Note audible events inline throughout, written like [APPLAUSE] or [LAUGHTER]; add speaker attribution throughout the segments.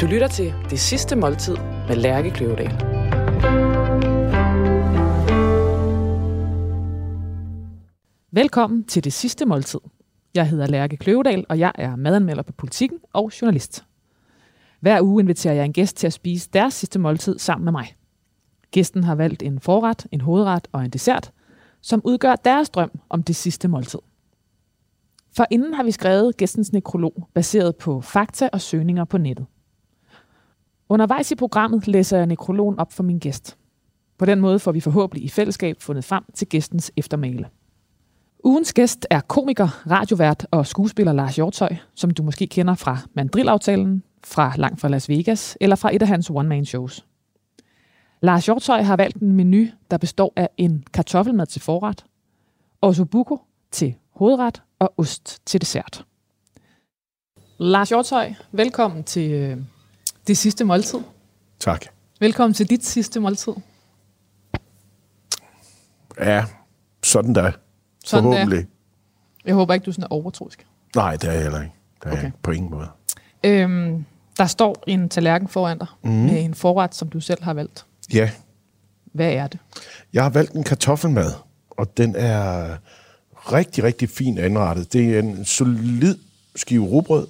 Speaker 1: Du lytter til Det Sidste Måltid med Lærke Kløvedal. Velkommen til Det Sidste Måltid. Jeg hedder Lærke Kløvedal, og jeg er madanmelder på Politiken og journalist. Hver uge inviterer jeg en gæst til at spise deres sidste måltid sammen med mig. Gæsten har valgt en forret, en hovedret og en dessert, som udgør deres drøm om det sidste måltid. For inden har vi skrevet gæstens nekrolog, baseret på fakta og søgninger på nettet. Undervejs i programmet læser jeg nekrologen op for min gæst. På den måde får vi forhåbentlig i fællesskab fundet frem til gæstens eftermæle. Ugens gæst er komiker, radiovært og skuespiller Lars Hjortøj, som du måske kender fra Mandrilaftalen, fra Langt fra Las Vegas eller fra et af hans one-man-shows. Lars Hjortøj har valgt en menu, der består af en kartoffelmad til forret, osobuco til hovedret og ost til dessert. Lars Hjortøj, velkommen til øh, det sidste måltid.
Speaker 2: Tak.
Speaker 1: Velkommen til dit sidste måltid.
Speaker 2: Ja, sådan der.
Speaker 1: Sådan der.
Speaker 2: Forhåbentlig.
Speaker 1: Jeg håber ikke, du er sådan overtroisk.
Speaker 2: Nej, det er jeg heller ikke. Det er
Speaker 1: Okay.
Speaker 2: okay. på ingen måde.
Speaker 1: Øhm, der står en tallerken foran dig mm. med en forret, som du selv har valgt.
Speaker 2: Ja,
Speaker 1: Hvad er det?
Speaker 2: jeg har valgt en kartoffelmad, og den er rigtig, rigtig fint anrettet. Det er en solid skive rugbrød.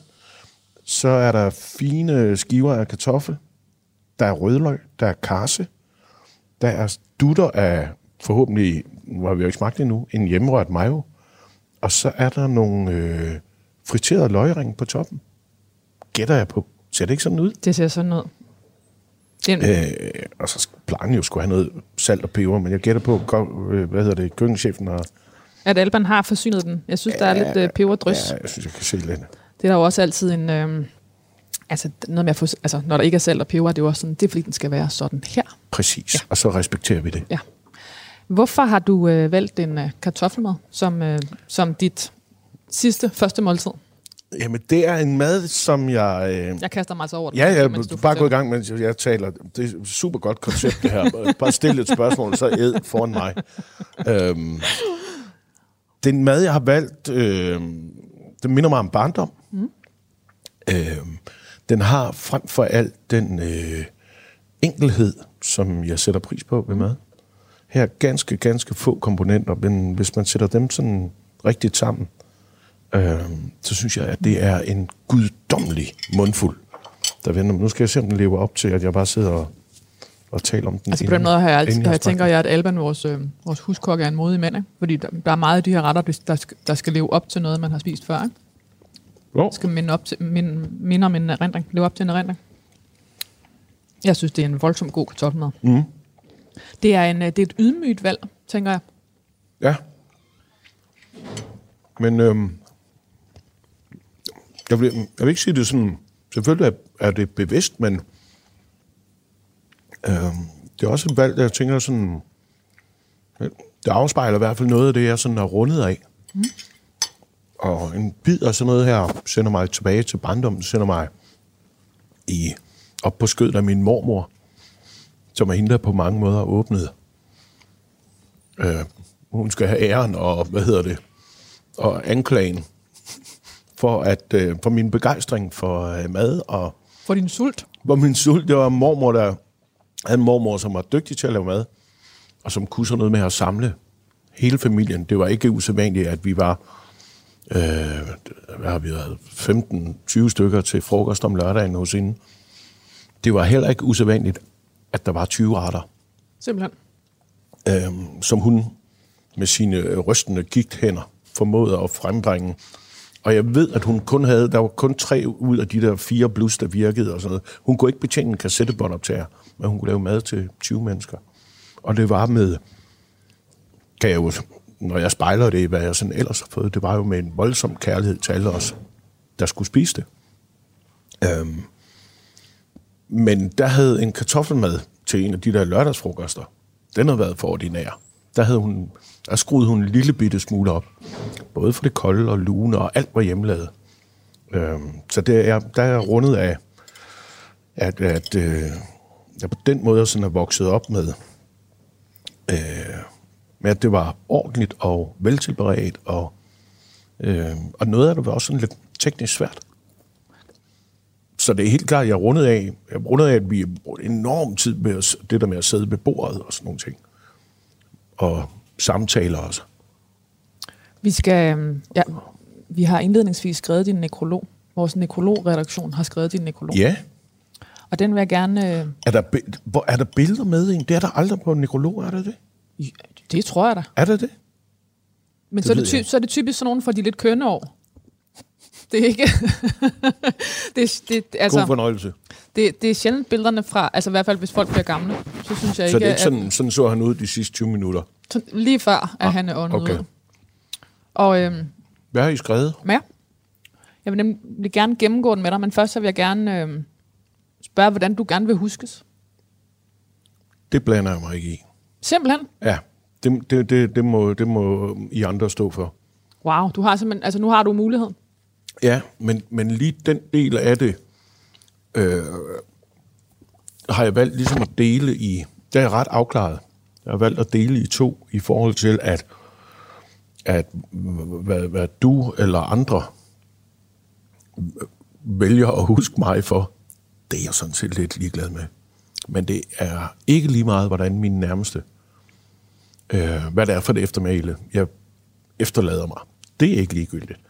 Speaker 2: Så er der fine skiver af kartoffel. Der er rødløg, der er karse. Der er dutter af forhåbentlig, nu har vi jo ikke smagt det endnu, en hjemmerørt mayo. Og så er der nogle øh, friterede løgring på toppen. Gætter jeg på. Ser det ikke sådan ud?
Speaker 1: Det ser sådan ud. Den, øh.
Speaker 2: Og så plejer den jo skulle have noget salt og peber, men jeg gætter på, øh, hvad hedder det, køkkenchefen har...
Speaker 1: At Alban har forsynet den. Jeg synes, der er lidt øh, peberdrys.
Speaker 2: Ja, jeg synes, jeg kan se lidt.
Speaker 1: Det er der jo også altid en... Øh, altså, noget med at få, altså, når der ikke er salt og peber, det er jo også sådan, det er fordi, den skal være sådan her.
Speaker 2: Præcis, ja. og så respekterer vi det.
Speaker 1: Hvorfor har du øh, valgt en øh, kartoffelmad som, øh, som dit sidste, første måltid?
Speaker 2: Jamen, det er en mad, som jeg... Øh,
Speaker 1: Jeg kaster mig altså over det.
Speaker 2: ja,
Speaker 1: mens du
Speaker 2: bare gå i gang, mens jeg taler. Det er et super godt koncept, det her. Bare stille et spørgsmål, så æd foran mig. Øhm, den mad, jeg har valgt, øh, den minder mig om barndom. Mm. Øhm, den har frem for alt den øh, enkelhed, som jeg sætter pris på ved mad. Her er ganske, ganske få komponenter, men hvis man sætter dem sådan rigtigt sammen, øh, så synes jeg, at det er en guddommelig mundfuld, der venter. Nu skal jeg se, om den lever op til, at jeg bare sidder og, og taler om den.
Speaker 1: Altså på den måde har jeg, altid, jeg tænker jeg, at Alban, vores, øh, vores huskok, er en modig mand. Ikke? Fordi der, der er meget af de her retter, der skal, der skal leve op til noget, man har spist før. Ikke?
Speaker 2: Jo.
Speaker 1: skal minde, op til, minde, minde om en erindring. Leve op til en erindring. Jeg synes, det er en voldsomt god kartoffelmad.
Speaker 2: Mm.
Speaker 1: Det er, en, øh, det er et ydmygt valg, tænker jeg.
Speaker 2: Ja. Men øhm, jeg, vil, jeg vil ikke sige det sådan... Selvfølgelig er, er det bevidst, men øhm, det er også et valg, der jeg tænker sådan... Det afspejler i hvert fald noget af det, jeg sådan er rundet af. Mm. Og en bid af sådan noget her sender mig tilbage til barndommen, sender mig i, op på skødet af min mormor, som er hende, der på mange måder åbnede øh, hun skal have æren og, hvad hedder det, og anklagen for, at, øh, for min begejstring for øh, mad, og
Speaker 1: For din sult.
Speaker 2: hvor min sult, det var mormor, der havde en mormor, som var dygtig til at lave mad, og som kunne sådan noget med at samle hele familien. Det var ikke usædvanligt, at vi var øh, hvad har vi været, 15-20 stykker til frokost om lørdagen hos hende. Det var heller ikke usædvanligt, at der var 20 retter
Speaker 1: Simpelthen.
Speaker 2: øh, som hun med sine rystende gigthænder formåede at frembringe. Og jeg ved, at hun kun havde, der var kun tre ud af de der fire blus, der virkede og sådan noget. Hun kunne ikke betjene en kassettebåndoptager, at hun kunne lave mad til 20 mennesker. Og det var med, kan jeg jo, når jeg spejler det hvad jeg sådan ellers har fået, det var jo med en voldsom kærlighed til alle os, der skulle spise det. Øhm, men der havde en kartoffelmad til en af de der lørdagsfrokoster, den havde været for ordinær. Der, havde hun, der skruede hun en lille bitte smule op. Både for det kolde og lune, og alt var hjemmelavet. Øhm, så det er, der er jeg rundet af, at, at øh, jeg på den måde sådan er vokset op med, øh, med at det var ordentligt og veltilberedt, og, øh, og noget af det var også sådan lidt teknisk svært. Så det er helt klart, jeg er rundet af, jeg er rundet af, at vi bruger enorm tid med at, det der med at sidde ved bordet og sådan nogle ting. Og samtaler også.
Speaker 1: Vi skal, øhm, ja, vi har indledningsvis skrevet din nekrolog. Vores nekrologredaktion har skrevet din nekrolog.
Speaker 2: Ja.
Speaker 1: Og den vil jeg gerne... Øh,
Speaker 2: Er der, hvor, er der billeder med en? Det er der aldrig på en nekrolog, er der det?
Speaker 1: det tror jeg da.
Speaker 2: Er der det?
Speaker 1: Men
Speaker 2: Det
Speaker 1: så, er det ty-
Speaker 2: jeg.
Speaker 1: så er det typisk sådan nogen for de lidt kønne år. [LAUGHS] Det er ikke... [LAUGHS] det, det,
Speaker 2: God
Speaker 1: altså,
Speaker 2: fornøjelse.
Speaker 1: det, det er sjældent billederne fra... Altså i hvert fald, hvis folk bliver gamle. Så synes jeg
Speaker 2: Så
Speaker 1: ikke,
Speaker 2: det er ikke
Speaker 1: at,
Speaker 2: sådan, sådan så han ud de sidste 20 minutter.
Speaker 1: Så lige før, at han er åndet
Speaker 2: okay.
Speaker 1: ud. Og øhm,
Speaker 2: Hvad har I skrevet?
Speaker 1: ja, jeg vil nemlig gerne gennemgå den med dig, men først så vil jeg gerne øhm, spørge, hvordan du gerne vil huskes.
Speaker 2: Det blander jeg mig ikke i.
Speaker 1: Simpelthen.
Speaker 2: Ja, det, det, det, det, må, det må I andre stå for.
Speaker 1: Wow, du har simpelthen, altså nu har du muligheden.
Speaker 2: Ja, men, men lige den del af det, øh, har jeg valgt ligesom at dele i, det er jeg ret afklaret. Jeg har valgt at dele i to i forhold til, at, at hvad, hvad du eller andre vælger at huske mig for, det er jeg sådan set lidt ligeglad med. Men det er ikke lige meget, hvordan mine nærmeste, øh, hvad det er for det eftermæle, jeg efterlader mig. Det er ikke ligegyldigt.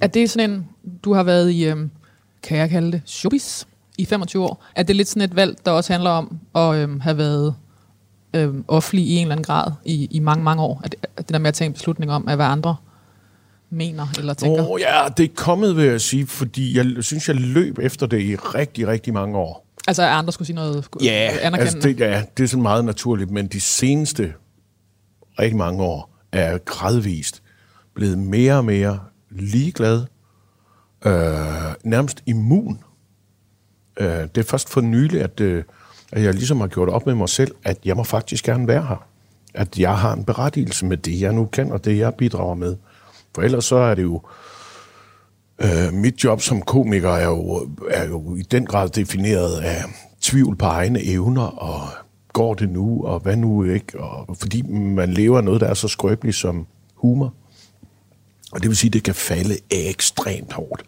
Speaker 1: Er det sådan en, du har været i, øh, kan jeg kalde det, showbiz i 25 år? Er det lidt sådan et valg, der også handler om at øh, have været øh, offentlig i en eller anden grad i, i mange, mange år? Er det, er det der med at tage en beslutning om, at hvad andre mener eller tænker?
Speaker 2: Åh, oh, ja, det er kommet, vil jeg sige, fordi jeg synes, jeg løb efter det i rigtig, rigtig mange år.
Speaker 1: Altså at andre skulle sige noget anerkendende?
Speaker 2: altså det, ja, det er sådan meget naturligt, men de seneste rigtig mange år er gradvist blevet mere og mere ligeglad, øh, nærmest immun. Øh, det er først for nylig, at, øh, at jeg ligesom har gjort op med mig selv, at jeg må faktisk gerne være her. At jeg har en berettigelse med det, jeg nu kan, og det, jeg bidrager med. For ellers så er det jo... Øh, mit job som komiker er jo, er jo i den grad defineret af tvivl på egne evner, og går det nu, og hvad nu ikke? Og, fordi man lever noget, der er så skrøbeligt som humor. Og det vil sige, at det kan falde ekstremt hårdt.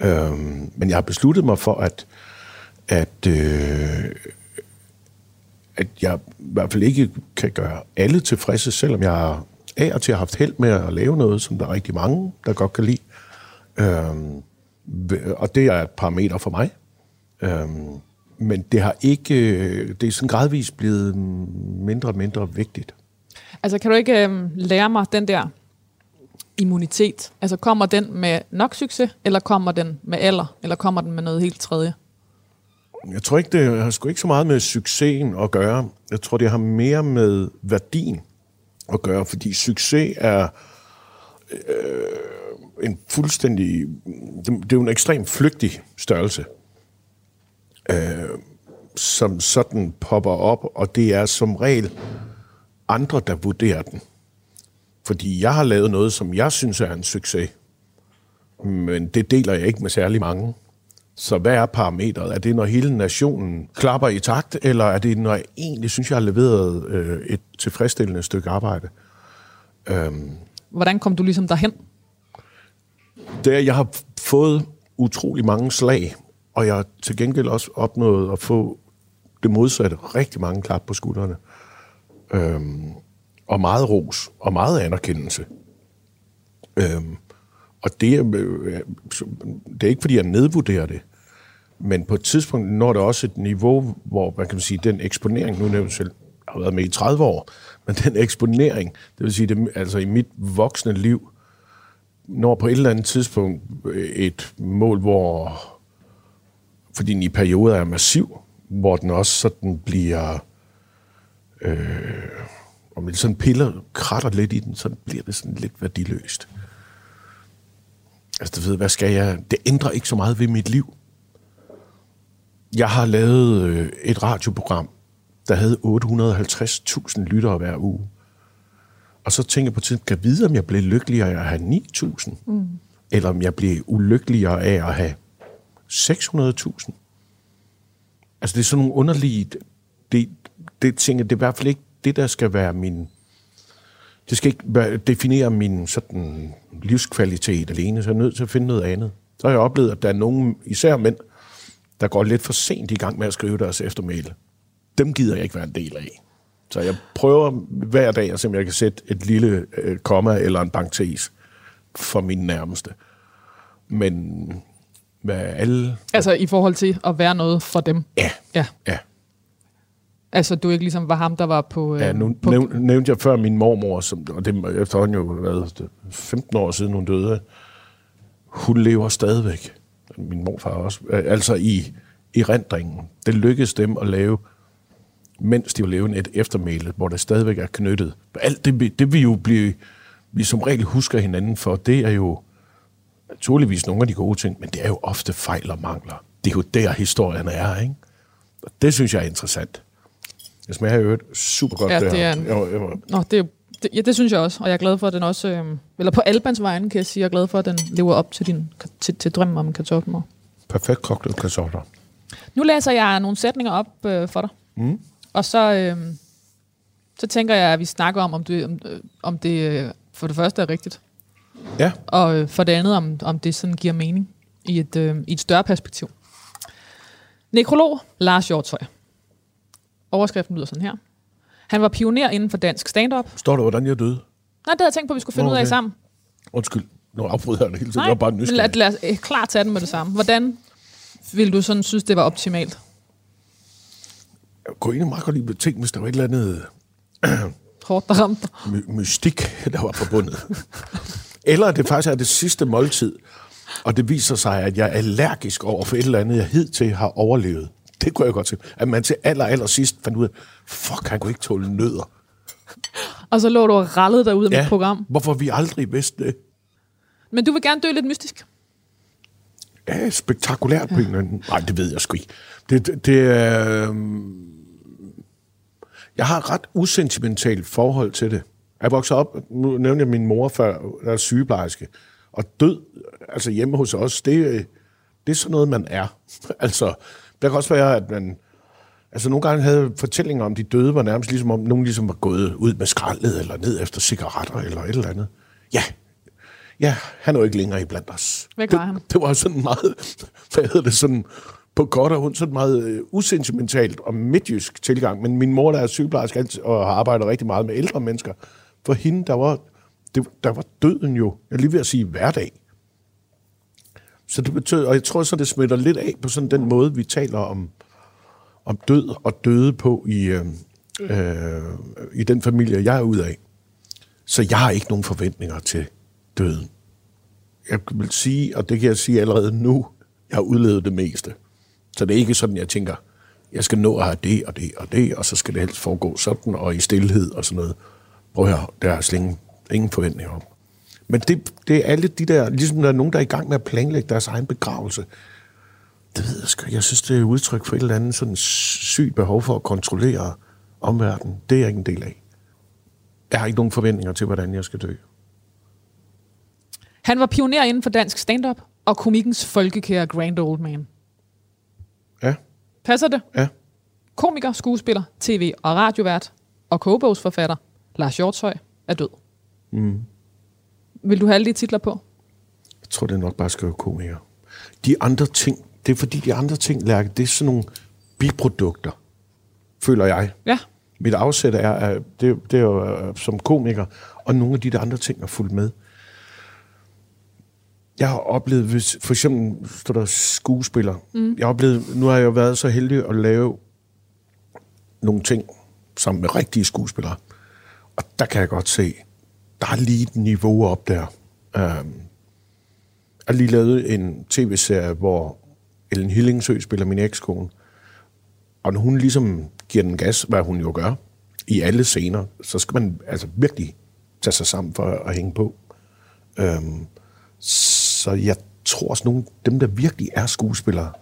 Speaker 2: Øhm, men jeg har besluttet mig for, at, at, øh, at jeg i hvert fald ikke kan gøre alle tilfredse, selvom jeg af og til har haft held med at lave noget, som der er rigtig mange, der godt kan lide. Øhm, og det er et parameter for mig. Øhm, men det har ikke, det er sådan gradvist blevet mindre og mindre vigtigt.
Speaker 1: Altså kan du ikke øhm, lære mig den der immunitet? Altså kommer den med nok succes, eller kommer den med alder, eller kommer den med noget helt tredje?
Speaker 2: Jeg tror ikke, det har sgu ikke så meget med succesen at gøre. Jeg tror, det har mere med værdien at gøre, fordi succes er øh, en fuldstændig... Det, det er jo en ekstrem flygtig størrelse, øh, som sådan popper op, og det er som regel andre, der vurderer den. Fordi jeg har lavet noget, som jeg synes er en succes, men det deler jeg ikke med særlig mange. Så hvad er parametret? Er det, når hele nationen klapper i takt, eller er det, når jeg egentlig synes, jeg har leveret øh, et tilfredsstillende stykke arbejde? Øhm,
Speaker 1: Hvordan kom du ligesom derhen?
Speaker 2: det er, jeg har fået utrolig mange slag, og jeg har til gengæld også opnået at få det modsatte, rigtig mange klap på skuldrene. Øhm, og meget ros, og meget anerkendelse. Øhm, og det er, øh, det er ikke, fordi jeg nedvurderer det, men på et tidspunkt når det også et niveau, hvor man kan sige, den eksponering, nu nævnt selv, jeg har været med i 30 år, men den eksponering, det vil sige, det, altså i mit voksne liv, når på et eller andet tidspunkt øh, et mål, hvor, fordi den i perioder er massiv, hvor den også sådan bliver, øh, og man sådan piller, kratter lidt i den, så bliver det sådan lidt værdiløst. Altså, du ved, hvad skal jeg? Det ændrer ikke så meget ved mit liv. Jeg har lavet øh, et radioprogram, der havde 850.000 lyttere hver uge. Og så tænker jeg på tiden, kan jeg vide, om jeg blev lykkeligere af at have 9.000? Mm. Eller om jeg blev ulykkeligere af at have 600.000? Altså, det er sådan nogle underlige... Det, det tænker det er i hvert fald ikke det, der skal være min... Det skal ikke definere min sådan livskvalitet alene, så jeg er nødt til at finde noget andet. så har jeg oplevet, at der er nogen, især mænd, der går lidt for sent i gang med at skrive deres eftermæle. Dem gider jeg ikke være en del af. Så jeg prøver hver dag at se, om jeg kan sætte et lille øh, komma eller en parentes for min nærmeste. Men hvad alle...
Speaker 1: Altså i forhold til at være noget for dem.
Speaker 2: Ja,
Speaker 1: Ja.
Speaker 2: ja.
Speaker 1: Altså du ikke ligesom var ham, der var på... Øh,
Speaker 2: ja nu
Speaker 1: på
Speaker 2: næv, nævnte jeg før min mormor, som, og det er efterhånden jo været 15 år siden hun døde. Hun lever stadigvæk. Min morfar også. Øh, Altså i, i rendringen. Det lykkedes dem at lave, mens de var levende, et eftermæle, hvor der stadigvæk er knyttet. Alt det, det vi jo blive, vi som regel husker hinanden for, det er jo naturligvis nogle af de gode ting, men det er jo ofte fejl og mangler. Det er jo der, historien er, ikke? Og det synes jeg er interessant. Det smager jo super godt.
Speaker 1: Ja, det
Speaker 2: her.
Speaker 1: er en-
Speaker 2: Jo, jo.
Speaker 1: Nå, det, er det, ja, det synes jeg også, og jeg er glad for, at den også... Øh, eller på Albans vegne, kan jeg sige, jeg er glad for, at den lever op til, din, til, til drømmen om en kartoffelmor.
Speaker 2: Perfekt kogte kartofler.
Speaker 1: Nu læser jeg nogle sætninger op øh, for dig. Mm. Og så, øh, så tænker jeg, at vi snakker om, om det, om, øh, om det øh, for det første er rigtigt,
Speaker 2: Ja,
Speaker 1: og øh, for det andet, om, om det sådan giver mening i et, øh, i et større perspektiv. Nekrolog Lars Hjortøj. Overskriften lyder sådan her. Han var pioner inden for dansk stand-up.
Speaker 2: står der, hvordan jeg døde?
Speaker 1: Nej, det havde jeg tænkt på, at vi skulle finde
Speaker 2: Nå,
Speaker 1: ud af
Speaker 2: okay.
Speaker 1: sammen.
Speaker 2: Undskyld. Nu afbryder jeg det hele tiden.
Speaker 1: Nej,
Speaker 2: jeg var bare nysgerrig.
Speaker 1: lad, lad os klart tage den med det samme. Hvordan vil du sådan synes, det var optimalt?
Speaker 2: Jeg kunne egentlig meget godt lide ting, hvis der var et eller andet [CLEARS THROAT]
Speaker 1: Hårdt, der ramte
Speaker 2: my- mystik, der var forbundet. [LAUGHS] eller det faktisk er det sidste måltid, og det viser sig, at jeg er allergisk over for et eller andet, jeg hidtil har overlevet. Det kunne jeg godt se. At man til aller, aller sidst fandt ud af, fuck, han kunne ikke tåle nødder.
Speaker 1: Og så lå du og rallede dig ud af ja. mit program.
Speaker 2: hvorfor vi aldrig vidste det.
Speaker 1: Men du vil gerne dø lidt mystisk.
Speaker 2: Ja, spektakulært på en eller anden... Nej, det ved jeg sgu ikke. Det, det, det er... øhm, Jeg har et ret usentimentalt forhold til det. Jeg voksede op, nu nævnte jeg min mor før, der er sygeplejerske, og død, altså hjemme hos os, det, øh, det er sådan noget, man er. [LAUGHS] altså, der kan også være, at man... Altså nogle gange havde fortællinger om de døde, var nærmest ligesom om, nogen ligesom var gået ud med skraldet, eller ned efter cigaretter, eller et eller andet. Ja, ja, han er jo ikke længere i blandt os.
Speaker 1: Hvad gør
Speaker 2: det,
Speaker 1: han?
Speaker 2: det var sådan meget, hvad hedder det, sådan på godt og ondt, sådan meget øh, usentimentalt og midtjysk tilgang. Men min mor, der er sygeplejerske og har arbejdet rigtig meget med ældre mennesker, for hende, der var, det, der var døden jo, jeg lige ved at sige hverdag. Så det betød, og jeg tror så, det smitter lidt af på sådan den måde, vi taler om, om død og døde på i, øh, øh, i den familie, jeg er ud af. Så jeg har ikke nogen forventninger til døden jeg vil sige, og det kan jeg sige allerede nu, jeg har udlevet det meste. Så det er ikke sådan, jeg tænker, jeg skal nå at have det og det og det, og så skal det helst foregå sådan, og i stillhed og sådan noget. Prøv at høre, der er slet ingen, ingen forventninger om. Men det, det er alle de der, ligesom der er nogen, der er i gang med at planlægge deres egen begravelse. Det ved jeg sgu. Jeg synes, det er udtryk for et eller andet sådan sygt behov for at kontrollere omverdenen. Det er jeg ikke en del af. Jeg har ikke nogen forventninger til, hvordan jeg skal dø.
Speaker 1: Han var pioner inden for dansk stand-up og komikkens folkekære Grand Old Man.
Speaker 2: Ja,
Speaker 1: Passer det?
Speaker 2: ja.
Speaker 1: Komiker, skuespiller, tv- og radiovært og kogebogsforfatter Lars Hjortøj er død. Mm. Vil du have alle de titler på?
Speaker 2: Jeg tror, det er nok bare at skrive komiker. De andre ting, det er fordi de andre ting, Lærke, det er sådan nogle biprodukter, føler jeg.
Speaker 1: Ja.
Speaker 2: Mit afsæt er, at det, det er jo øh, som komiker, og nogle af de der andre ting er fuldt med. Jeg har oplevet, hvis for eksempel står der skuespiller. Mm. Jeg har oplevet, nu har jeg jo været så heldig at lave nogle ting sammen med rigtige skuespillere. Og der kan jeg godt se, der er lige et niveau op der. Um, jeg har lige lavet en tv-serie, hvor Ellen Hillingsø spiller min ekskone. Og når hun ligesom giver den gas, hvad hun jo gør, i alle scener, så skal man altså virkelig tage sig sammen for at hænge på. Øhm, så jeg tror også, nogle dem, der virkelig er skuespillere,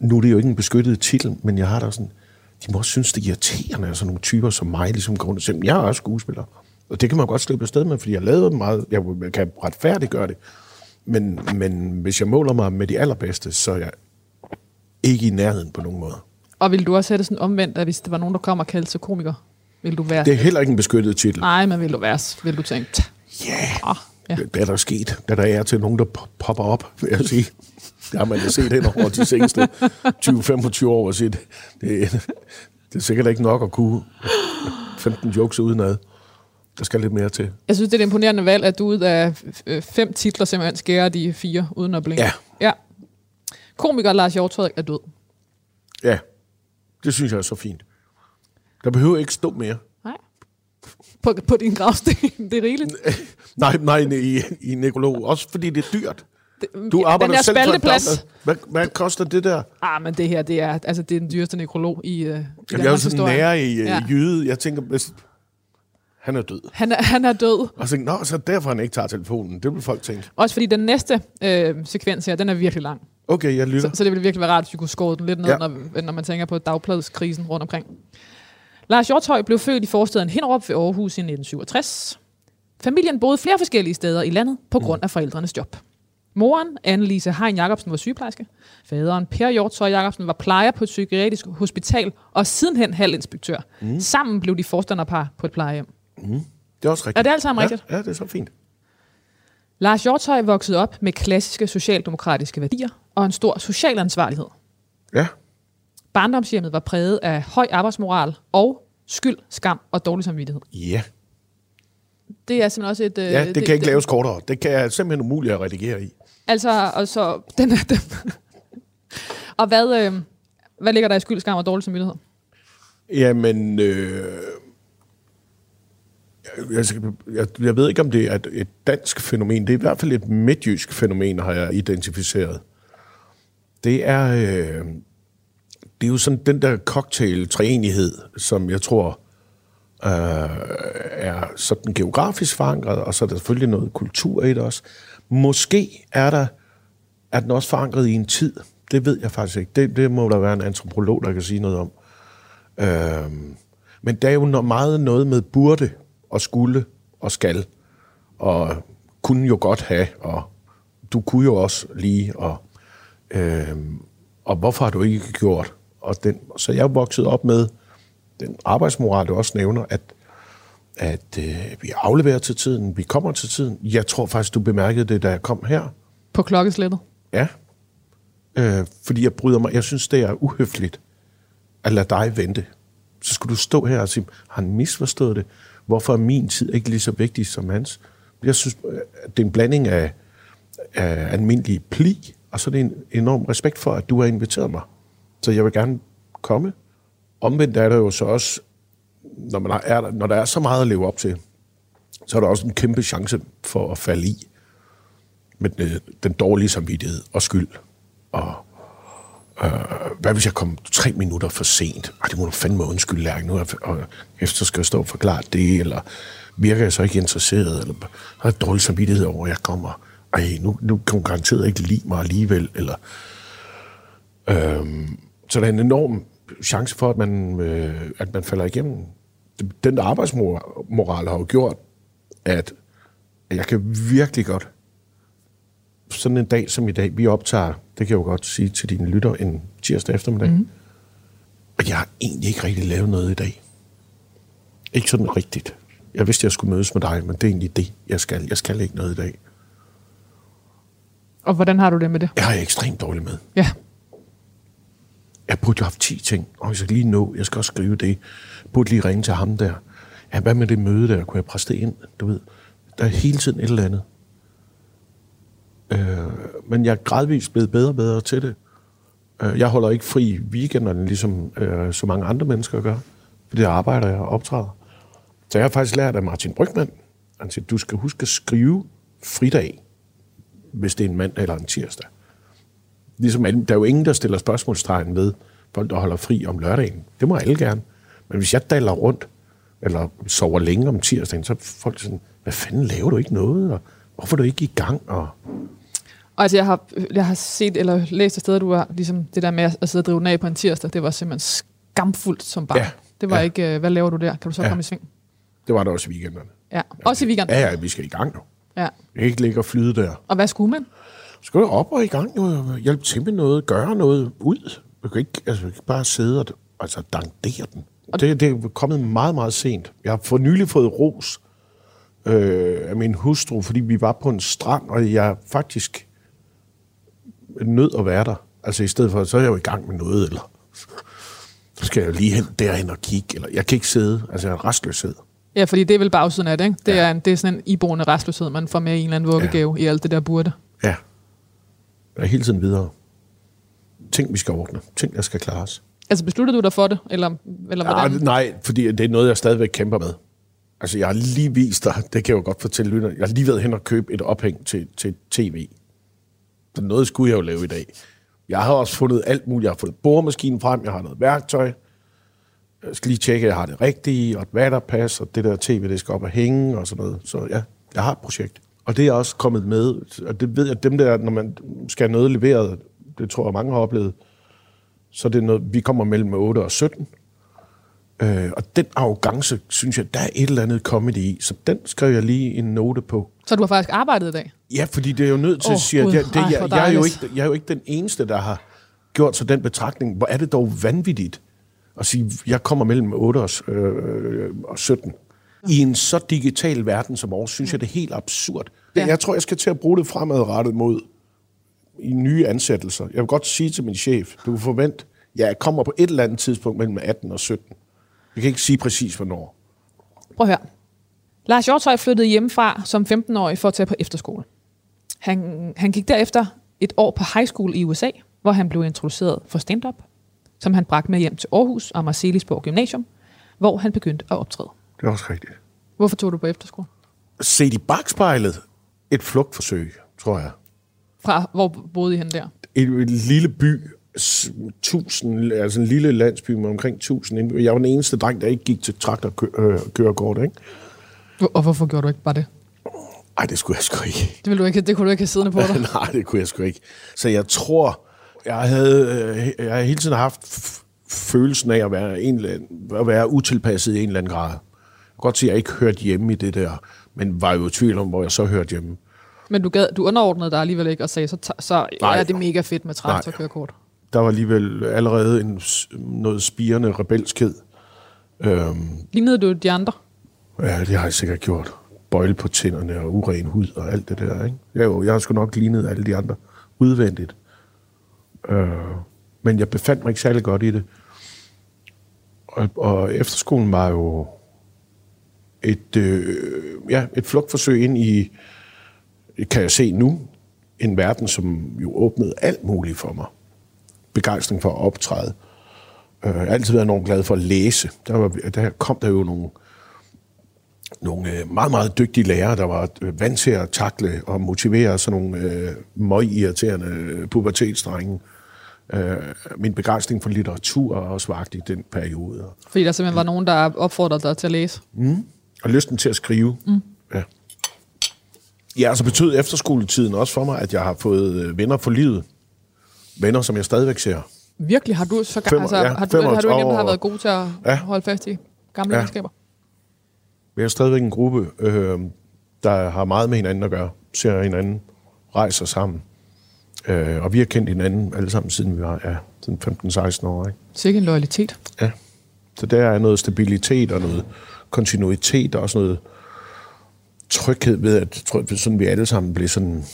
Speaker 2: nu er det jo ikke en beskyttet titel, men jeg har da sådan, de må også synes, det er irriterende, at sådan nogle typer som mig ligesom går rundt og siger, jeg er også skuespiller. Og det kan man godt slippe afsted med, fordi jeg lavede meget, jeg kan retfærdiggøre det. Men, men hvis jeg måler mig med de allerbedste, så er jeg ikke i nærheden på nogen måde.
Speaker 1: Og vil du også have det sådan omvendt, at hvis det var nogen, der kom og kaldte sig komiker, vil du være...
Speaker 2: Det er heller ikke en beskyttet titel.
Speaker 1: Nej, men vil du være... Vil du tænke... "Tja,
Speaker 2: Ja,
Speaker 1: ah,
Speaker 2: Ja. Det, det er der sket, da der er til nogen, der popper op, vil jeg sige. Det har man jo set hen over de seneste 20-25 år. Og set. Det, det er sikkert ikke nok at kunne 15 jokes udenad. Der skal lidt mere til.
Speaker 1: Jeg synes, det er et imponerende valg, at du ud af fem titler simpelthen skærer de fire uden at blinke.
Speaker 2: Ja.
Speaker 1: ja. Komiker Lars Hjortøj er død.
Speaker 2: Ja, det synes jeg er så fint. Der behøver ikke stå mere.
Speaker 1: Nej. På, på din gravsten, [LAUGHS] det er rigeligt. [LAUGHS]
Speaker 2: nej, nej, i, i nekrolog. Også fordi det er dyrt.
Speaker 1: Du arbejder den selv spalteplads.
Speaker 2: For hvad, hvad koster det der?
Speaker 1: Ah, men det her, det er, altså, det er den dyreste nekrolog i, uh, i
Speaker 2: Jeg er jo sådan nær i uh, ja. jyde. Jeg tænker, hvis, han er død.
Speaker 1: Han er, han er død.
Speaker 2: Og så tænkte, Nå, så derfor han ikke tager telefonen. Det vil folk tænke.
Speaker 1: Også fordi den næste øh, sekvens her, den er virkelig lang.
Speaker 2: Okay, jeg lytter.
Speaker 1: Så, så det ville virkelig være rart, hvis vi kunne skåre den lidt ned, ja. når, når man tænker på dagbladskrisen rundt omkring. Lars Hjortøj blev født i forstaden Hinderup ved Aarhus i 1967. Familien boede flere forskellige steder i landet på grund mm. af forældrenes job. Moren, Annelise Hein Jacobsen, var sygeplejerske. Faderen, Per Hjortøj Jacobsen, var plejer på et psykiatrisk hospital og sidenhen halvinspektør. Mm. Sammen blev de forstanderpar på et plejehjem.
Speaker 2: Mm. Det er også rigtigt.
Speaker 1: Er det alt sammen
Speaker 2: ja,
Speaker 1: rigtigt?
Speaker 2: Ja, det er så fint.
Speaker 1: Lars Hjortøj voksede op med klassiske socialdemokratiske værdier og en stor social ansvarlighed.
Speaker 2: Ja.
Speaker 1: Barndomshjemmet var præget af høj arbejdsmoral og skyld, skam og dårlig samvittighed.
Speaker 2: Ja.
Speaker 1: Det er simpelthen også et...
Speaker 2: Ja, det, øh, det kan ikke laves kortere. Det kan jeg simpelthen umuligt at redigere i.
Speaker 1: Altså, og så... Den, den. og hvad, øh, hvad ligger der i skyld, skam og dårlig samvittighed?
Speaker 2: Jamen, øh, jeg, jeg, jeg ved ikke, om det er et, et dansk fænomen. Det er i hvert fald et midtjysk fænomen, har jeg identificeret. Det er, øh, det er jo sådan den der cocktail-træenighed, som jeg tror øh, er sådan geografisk forankret, og så er der selvfølgelig noget kultur i det også. Måske er der er den også forankret i en tid. Det ved jeg faktisk ikke. Det, det må der være en antropolog, der kan sige noget om. Øh, men der er jo meget noget med burde og skulle og skal, og kunne jo godt have, og du kunne jo også lige, og, øh, og hvorfor har du ikke gjort? Og den, så jeg vokset op med den arbejdsmoral, du også nævner, at, at øh, vi afleverer til tiden, vi kommer til tiden. Jeg tror faktisk, du bemærkede det, da jeg kom her.
Speaker 1: På klokkeslættet?
Speaker 2: Ja. Øh, fordi jeg bryder mig. Jeg synes, det er uhøfligt at lade dig vente. Så skulle du stå her og sige, har han misforstået det? Hvorfor er min tid ikke lige så vigtig som hans? Jeg synes, det er en blanding af, af almindelig pli, og så er det en enorm respekt for, at du har inviteret mig. Så jeg vil gerne komme. Omvendt er der jo så også, når, man er, når der er så meget at leve op til, så er der også en kæmpe chance for at falde i med den, øh, den dårlige samvittighed og skyld. Og øh, hvad hvis jeg kom tre minutter for sent? Ej, det må du fandme undskylde, Lærke, nu, og efter skal jeg stå og forklare det, eller virker jeg så ikke interesseret, eller har jeg dårlig samvittighed over, at jeg kommer. Ej, nu, nu kan hun garanteret ikke lide mig alligevel, eller... Øh, så der er en enorm chance for, at man, øh, at man falder igennem. Den der arbejdsmoral har jo gjort, at jeg kan virkelig godt sådan en dag som i dag, vi optager, det kan jeg jo godt sige til dine lytter, en tirsdag eftermiddag. Mm. Og jeg har egentlig ikke rigtig lavet noget i dag. Ikke sådan rigtigt. Jeg vidste, jeg skulle mødes med dig, men det er egentlig det, jeg skal. Jeg skal ikke noget i dag.
Speaker 1: Og hvordan har du det med det?
Speaker 2: Jeg har ekstremt dårligt med.
Speaker 1: Ja.
Speaker 2: Jeg burde jo have 10 ting, og jeg skal lige nå, jeg skal også skrive det. Jeg burde lige ringe til ham der. Ja, hvad med det møde der? Kunne jeg presse det ind? Du ved, der er hele tiden et eller andet. Øh, men jeg er gradvist blevet bedre og bedre til det. Øh, jeg holder ikke fri weekenderne, ligesom øh, så mange andre mennesker gør. For det arbejder jeg og optræder. Så jeg har faktisk lært af Martin Brygman. Han siger, du skal huske at skrive fridag, hvis det er en mandag eller en tirsdag. Ligesom, der er jo ingen, der stiller spørgsmålstegn ved folk, der holder fri om lørdagen. Det må alle gerne. Men hvis jeg daller rundt, eller sover længe om tirsdagen, så er folk sådan, hvad fanden laver du ikke noget? Og hvorfor er du ikke i gang? Og
Speaker 1: Altså, jeg har, jeg har set eller læst et sted, du har ligesom det der med at sidde og drive den af på en tirsdag, det var simpelthen skamfuldt som barn. Ja, det var ja. ikke, øh, hvad laver du der? Kan du så ja. komme i sving?
Speaker 2: Det var der også i weekenderne.
Speaker 1: Ja, også i weekenden?
Speaker 2: Ja, ja, vi skal i gang nu.
Speaker 1: Ja.
Speaker 2: Ikke ligge og flyde der.
Speaker 1: Og hvad skulle man?
Speaker 2: Skal du op og i gang nu? Hjælpe til med noget, gøre noget ud. Du kan ikke, altså, ikke bare sidde og altså, dankdere den. Og det, det er kommet meget, meget sent. Jeg har for nylig fået ros øh, af min hustru, fordi vi var på en strand, og jeg faktisk nød at være der. Altså i stedet for, så er jeg jo i gang med noget, eller så skal jeg jo lige hen derhen og kigge, eller jeg kan ikke sidde, altså jeg er restløshed.
Speaker 1: Ja, fordi det er vel bagsiden af det, ikke? Det, ja. er, en, det er sådan en iboende restløshed, man får med i en eller anden vuggegave ja. i alt det der burde.
Speaker 2: Ja. Jeg er hele tiden videre. Ting, vi skal ordne. Ting, der skal klares.
Speaker 1: Altså besluttede du dig for det, eller, eller
Speaker 2: Ja,
Speaker 1: hvordan?
Speaker 2: nej, fordi det er noget, jeg stadigvæk kæmper med. Altså, jeg har lige vist dig, det kan jeg jo godt fortælle lytterne, jeg har lige været hen og købe et ophæng til, til tv. Så noget skulle jeg jo lave i dag. Jeg har også fundet alt muligt. Jeg har fundet boremaskinen frem, jeg har noget værktøj. Jeg skal lige tjekke, at jeg har det rigtige, og et vatterpas, og det der tv, det skal op og hænge, og sådan noget. Så ja, jeg har et projekt. Og det er også kommet med, og det ved jeg, dem der, når man skal have noget leveret, det tror jeg, mange har oplevet, så det er noget, vi kommer mellem 8 og 17. Øh, og den arrogance, synes jeg, der er et eller andet comedy i. Så den skrev jeg lige en note på.
Speaker 1: Så du har faktisk arbejdet i dag?
Speaker 2: Ja, fordi det er jo nødt til
Speaker 1: Åh,
Speaker 2: at sige, at jeg, det, jeg, jeg, er jo ikke, jeg er jo ikke den eneste, der har gjort sig den betragtning. Hvor er det dog vanvittigt at sige, jeg kommer mellem 8 og, øh, og 17. I en så digital verden som vores, synes jeg, det er helt absurd.
Speaker 1: Ja.
Speaker 2: Jeg tror, jeg skal til at bruge det fremadrettet mod i nye ansættelser. Jeg vil godt sige til min chef, du kan forvente, ja, jeg kommer på et eller andet tidspunkt mellem 18 og 17. Jeg kan ikke sige præcis, hvornår.
Speaker 1: Prøv at høre. Lars Hjortøj flyttede hjemmefra som 15-årig for at tage på efterskole. Han, han gik derefter et år på high school i USA, hvor han blev introduceret for stand-up, som han bragte med hjem til Aarhus og Marcelisborg Gymnasium, hvor han begyndte at optræde.
Speaker 2: Det er også rigtigt.
Speaker 1: Hvorfor tog du på efterskole?
Speaker 2: Set i bagspejlet, et flugtforsøg, tror jeg.
Speaker 1: Fra hvor boede I hen der?
Speaker 2: et, et lille by, tusind, altså en lille landsby med omkring 1000 indbyggere. Jeg var den eneste dreng, der ikke gik til traktorkørekort, ikke?
Speaker 1: Hvor- Og hvorfor gjorde du ikke bare det?
Speaker 2: Ej, det skulle jeg sgu ikke.
Speaker 1: Det, ville du ikke, det kunne du ikke have siddende på [LAUGHS] dig.
Speaker 2: Nej, det kunne jeg sgu ikke. Så jeg tror, jeg havde, øh, jeg har hele tiden haft følelsen af at være, en, eller anden- at være utilpasset i en eller anden grad. Jeg kan godt sige, at jeg ikke hørte hjemme i det der, men var jo i tvivl om, hvor jeg så hørte hjemme.
Speaker 1: Men du, gad, du underordnede dig alligevel ikke og sagde, så, så
Speaker 2: Nej.
Speaker 1: er det mega fedt med traktorkørekort.
Speaker 2: Der var alligevel allerede en, noget spirende rebelskhed. Øhm,
Speaker 1: Lignede du de andre?
Speaker 2: Ja, det har jeg sikkert gjort. Bøjle på tænderne og uren hud og alt det der, ikke? Jeg, jo, jeg har sgu nok lignet alle de andre udvendigt. Øh, men jeg befandt mig ikke særlig godt i det. Og, og efterskolen var jo et, øh, ja, et flugtforsøg ind i, kan jeg se nu, en verden, som jo åbnede alt muligt for mig. Begejstring for at optræde. Øh, jeg har altid været enormt glad for at læse. Der, var, der kom der jo nogle nogle øh, meget, meget dygtige lærere, der var øh, vant til at takle og motivere sådan nogle øh, møg-irriterende øh, pubertetsdrenge. Øh, min begejstring for litteratur er også vagt i den periode.
Speaker 1: Fordi der simpelthen var nogen, der opfordrede dig til at læse.
Speaker 2: Og lysten til at skrive. Mm. Ja. ja, så betød efterskoletiden også for mig, at jeg har fået venner for livet. Venner, som jeg stadigvæk ser.
Speaker 1: Virkelig? Har du, så,
Speaker 2: Fem-
Speaker 1: altså,
Speaker 2: ja,
Speaker 1: har, du, har du dem, der har
Speaker 2: 35
Speaker 1: været god til at
Speaker 2: Ja.
Speaker 1: holde fast i gamle
Speaker 2: Ja.
Speaker 1: venskaber?
Speaker 2: Vi er stadigvæk en gruppe, øh, der har meget med hinanden at gøre. Ser hinanden, rejser sammen. Øh, og vi har kendt hinanden alle sammen, siden vi var ja, sådan 15-16 år. Ikke?
Speaker 1: Sikke en loyalitet.
Speaker 2: Ja. Så der er noget stabilitet og noget kontinuitet og også noget tryghed ved, at tror, sådan vi alle sammen bliver sådan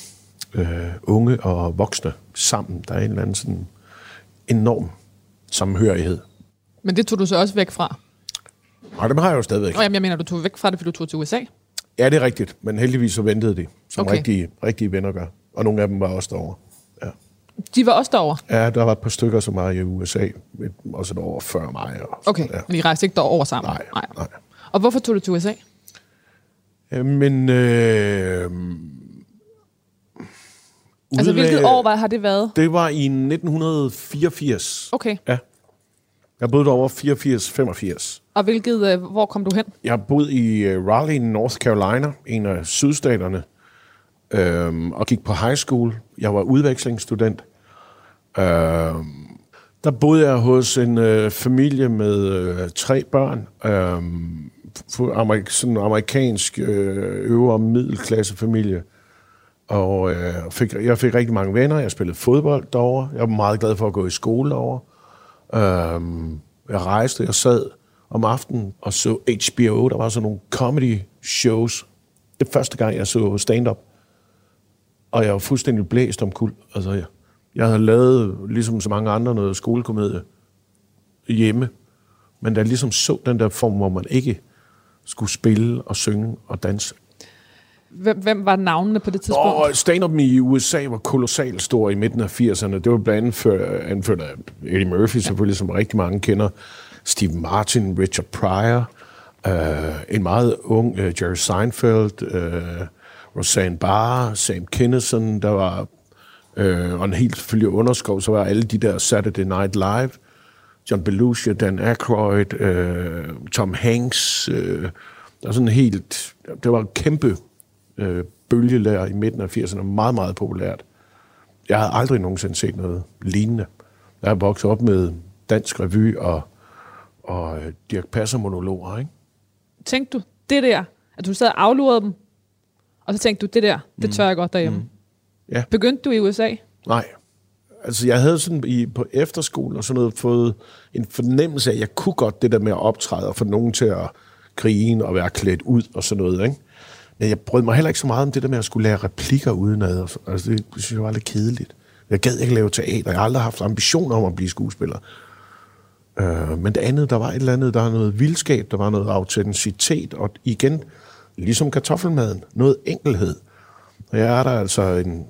Speaker 2: øh, unge og voksne sammen. Der er en eller anden sådan enorm samhørighed.
Speaker 1: Men det tog du så også væk fra.
Speaker 2: Og dem har jeg jo stadigvæk.
Speaker 1: Nå, jamen, jeg mener, du tog væk fra det, fordi du tog til USA.
Speaker 2: Ja, det er rigtigt, men heldigvis så ventede de, som
Speaker 1: Okay.
Speaker 2: rigtige, rigtige venner gør. Og nogle af dem var også derovre. Ja.
Speaker 1: De var også derovre.
Speaker 2: ja, der var et par stykker, som var i USA, et- også et år før mig. Og,
Speaker 1: Okay,
Speaker 2: Ja.
Speaker 1: men I rejste ikke derover sammen?
Speaker 2: Nej, nej.
Speaker 1: Og hvorfor tog du til USA?
Speaker 2: Men... Øh,
Speaker 1: Altså, hvilket år var, har det været?
Speaker 2: Det var i 1984.
Speaker 1: Okay,
Speaker 2: Ja. Jeg boede derovre 84-85.
Speaker 1: og hvilket, øh, hvor kom du hen?
Speaker 2: Jeg boet i øh, Raleigh, North Carolina, en af sydstaterne, øhm, og gik på high school. Jeg var udvekslingsstudent. Øhm, der boede jeg hos en øh, familie med øh, tre børn. Øhm, amerik- sådan en amerikansk øh, øvre middelklasse familie. Og øh, fik, jeg fik rigtig mange venner. Jeg spillede fodbold derovre. Jeg var meget glad for at gå i skole derovre. Øhm, jeg rejste, jeg sad om aftenen og så HBO. Der var sådan nogle comedy shows Det første gang, jeg så stand-up, og jeg var fuldstændig blæst om kul. Altså, jeg, jeg havde lavet, ligesom så mange andre, noget skolekomedie hjemme. Men da jeg ligesom så den der form, hvor man ikke skulle spille og synge og danse.
Speaker 1: Hvem, hvem var navnene på det tidspunkt?
Speaker 2: Og stand-up i USA var kolossalt stor i midten af 80'erne. Det var blandt andet før, anført af Eddie Murphy, selvfølgelig, som rigtig mange kender. Steve Martin, Richard Pryor, øh, en meget ung øh, Jerry Seinfeld, øh, Roseanne Barr, Sam Kinison, der var, øh, og en helt selvfølgelig underskov, så var alle de der Saturday Night Live, John Belushi, Dan Aykroyd, øh, Tom Hanks, øh, der var sådan helt, det var en kæmpe øh, bølgelærer i midten af 80'erne, meget, meget populært. Jeg havde aldrig nogensinde set noget lignende. Jeg har vokset op med dansk revy og, og øh, Dirk Passer-monologer, ikke?
Speaker 1: Tænkte du, det der, at du sad og aflurede dem, og så tænkte du, det der, det tør jeg godt derhjemme. Mm.
Speaker 2: Ja.
Speaker 1: Begyndte du i USA?
Speaker 2: Nej. Altså, jeg havde sådan i, på efterskole og sådan noget fået en fornemmelse af, at jeg kunne godt det der med at optræde og få nogen til at grine og være klædt ud og sådan noget, ikke? Jeg brød mig heller ikke så meget om det der med at skulle lære replikker udenad. Altså, det synes jeg var lidt kedeligt. Jeg gad ikke lave teater. Jeg har aldrig haft ambitioner om at blive skuespiller. Øh, men det andet, der var et eller andet, der var noget vildskab, der var noget autenticitet, og igen, ligesom kartoffelmaden, noget enkelhed. Og jeg er der altså en,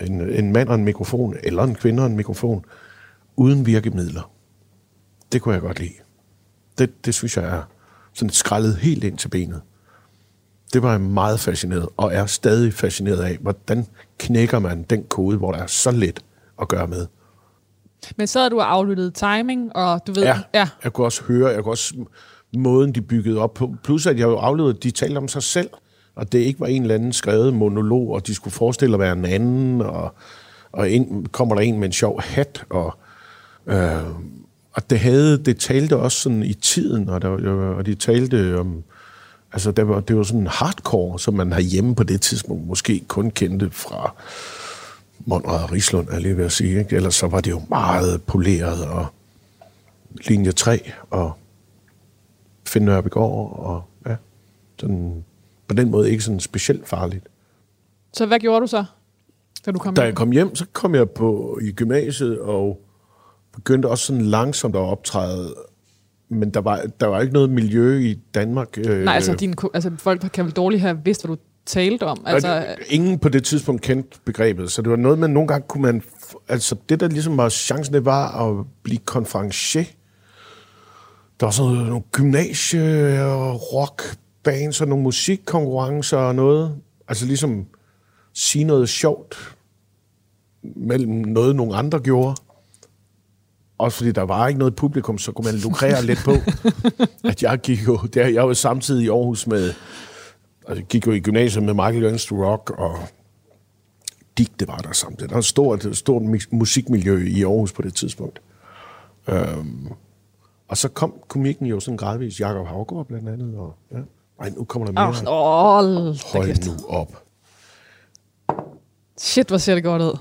Speaker 2: en, en mand og en mikrofon, eller en kvinde og en mikrofon, uden virkemidler. Det kunne jeg godt lide. Det, det synes jeg er sådan skrællet helt ind til benet. Det var jeg meget fascineret, og er stadig fascineret af, hvordan knækker man den kode, hvor der er så let at gøre med.
Speaker 1: Men så havde du aflyttet timing, og du ved...
Speaker 2: Ja,
Speaker 1: ja.
Speaker 2: jeg kunne også høre, jeg kunne også måden, de byggede op på. Plus, at jeg jo afleverede, de talte om sig selv, og det ikke var en eller anden skrevet monolog, og de skulle forestille at være en anden, og, og en, kommer der en med en sjov hat, og, øh, og det, havde, det talte også sådan i tiden, og, der, og de talte om, altså det var, det var sådan hardcore, som man herhjemme på det tidspunkt måske kun kendte fra Monrad og Rislund, er lige ved at sige. Ikke? Ellers så var det jo meget poleret, og linje 3, og Finn Nørbegaard, og ja, sådan, på den måde ikke sådan specielt farligt.
Speaker 1: Så hvad gjorde du så, da du kom
Speaker 2: Da
Speaker 1: hjem?
Speaker 2: jeg kom hjem, så kom jeg på i gymnasiet, og begyndte også sådan langsomt at optræde, men der var, der var ikke noget miljø i Danmark. Øh,
Speaker 1: Nej, altså, din, altså folk kan vel dårligt have vidst, hvad du talte om. Altså,
Speaker 2: ingen på det tidspunkt kendte begrebet, så det var noget, man nogle gange kunne man... Altså, det der ligesom var chancen, det var at blive konferencier. Der var sådan noget, nogle gymnasie- og rockbands og nogle musikkonkurrencer og noget. Altså ligesom sige noget sjovt mellem noget, nogle andre gjorde. Også fordi der var ikke noget publikum, så kunne man lukrere lidt på, [LAUGHS] at jeg gik jo... Der, jeg var samtidig i Aarhus med altså, gik jo i gymnasiet med Michael Learns to Rock, og det var der samtidig. Der var et stort, stort mi- musikmiljø i Aarhus på det tidspunkt. Øhm, og så kom komikken jo sådan gradvist. Jakob Havgaard blandt andet. Og, ja. Ej, nu kommer der mere.
Speaker 1: Åh, oh,
Speaker 2: Hold nu op.
Speaker 1: Shit, hvor ser det godt ud.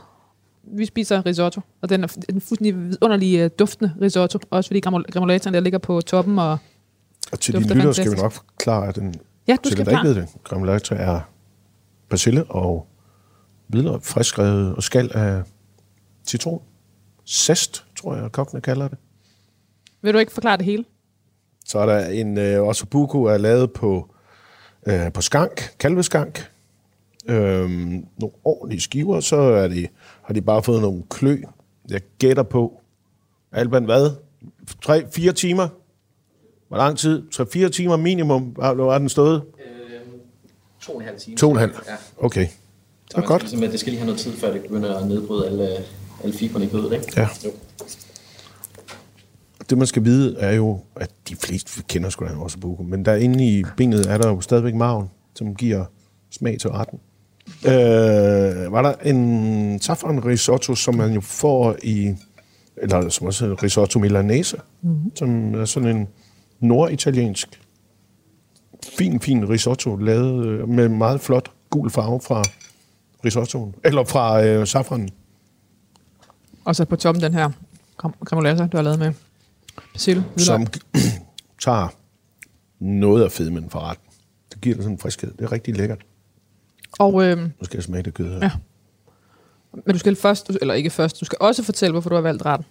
Speaker 1: Vi spiser risotto, og den er f- en fuldstændig vidunderlig uh, duftende risotto. Også fordi granulatoren der ligger på toppen. Og
Speaker 2: Og til de lyttere skal vi
Speaker 1: fantastisk.
Speaker 2: nok forklare, at den,
Speaker 1: ja, du
Speaker 2: til
Speaker 1: skal
Speaker 2: der ikke ved det, granulator er persille og hvidløg, friskrevet og skal af citron. Zest, tror jeg, kokkene kalder det.
Speaker 1: Vil du ikke forklare det hele?
Speaker 2: Så er der en øh, ossobuco er lavet på, øh, på skank, kalveskank. Øhm, nogle ordentlige skiver, så er de, har de bare fået nogle klø. Jeg gætter på, Alban, hvad? 3-4 timer? Hvor lang tid? 3-4 timer minimum? Er den stået?
Speaker 3: To og en halv time.
Speaker 2: To og en halv?
Speaker 3: Ja.
Speaker 2: Okay. Det er godt.
Speaker 3: Ligesom, det skal lige have noget tid, før det begynder at nedbryde alle, alle fiberne i kødet, ikke?
Speaker 2: Ja.
Speaker 3: Jo.
Speaker 2: Det, man skal vide, er jo, at de fleste kender sgu da en ossobuco, men der inde i benet er der jo stadigvæk maven, som giver smag til retten. Øh, var der en saffron risotto, som man jo får i, eller som også risotto milanese, mm-hmm. som er sådan en norditaliensk, fin, fin risotto, lavet øh, med meget flot gul farve fra risottoen, eller fra øh, saffronen.
Speaker 1: Og så på toppen den her cremolata, du har lavet med persille.
Speaker 2: som [CLEARS THROAT] tager noget af fedmen fra retten. Det Det giver dig sådan en friskhed. Det er rigtig lækkert.
Speaker 1: Og, øh,
Speaker 2: Nu skal jeg smage det kød her.
Speaker 1: Ja. men du skal først, eller ikke først, du skal også fortælle, hvorfor du har valgt retten.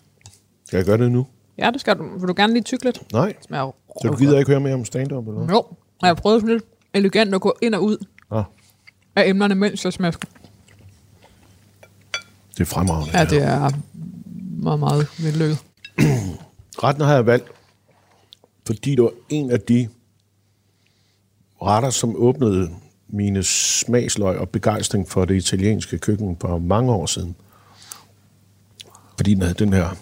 Speaker 2: Skal jeg gøre det nu?
Speaker 1: Ja, det skal du. Vil du gerne lige tykke lidt?
Speaker 2: Nej.
Speaker 1: Smager
Speaker 2: Så du gider ikke høre mere om stand-up, eller hvad?
Speaker 1: Jo, og jeg prøvet sådan lidt elegant at gå ind og ud
Speaker 2: Nå,
Speaker 1: af emnerne, mens jeg smasker.
Speaker 2: det er fremragende.
Speaker 1: Ja, det er meget, meget vellykket. [CLEARS THROAT]
Speaker 2: Retten har jeg valgt, fordi det var en af de retter, som åbnede mine smagsløg og begejstring for det italienske køkken for mange år siden. Fordi den havde den her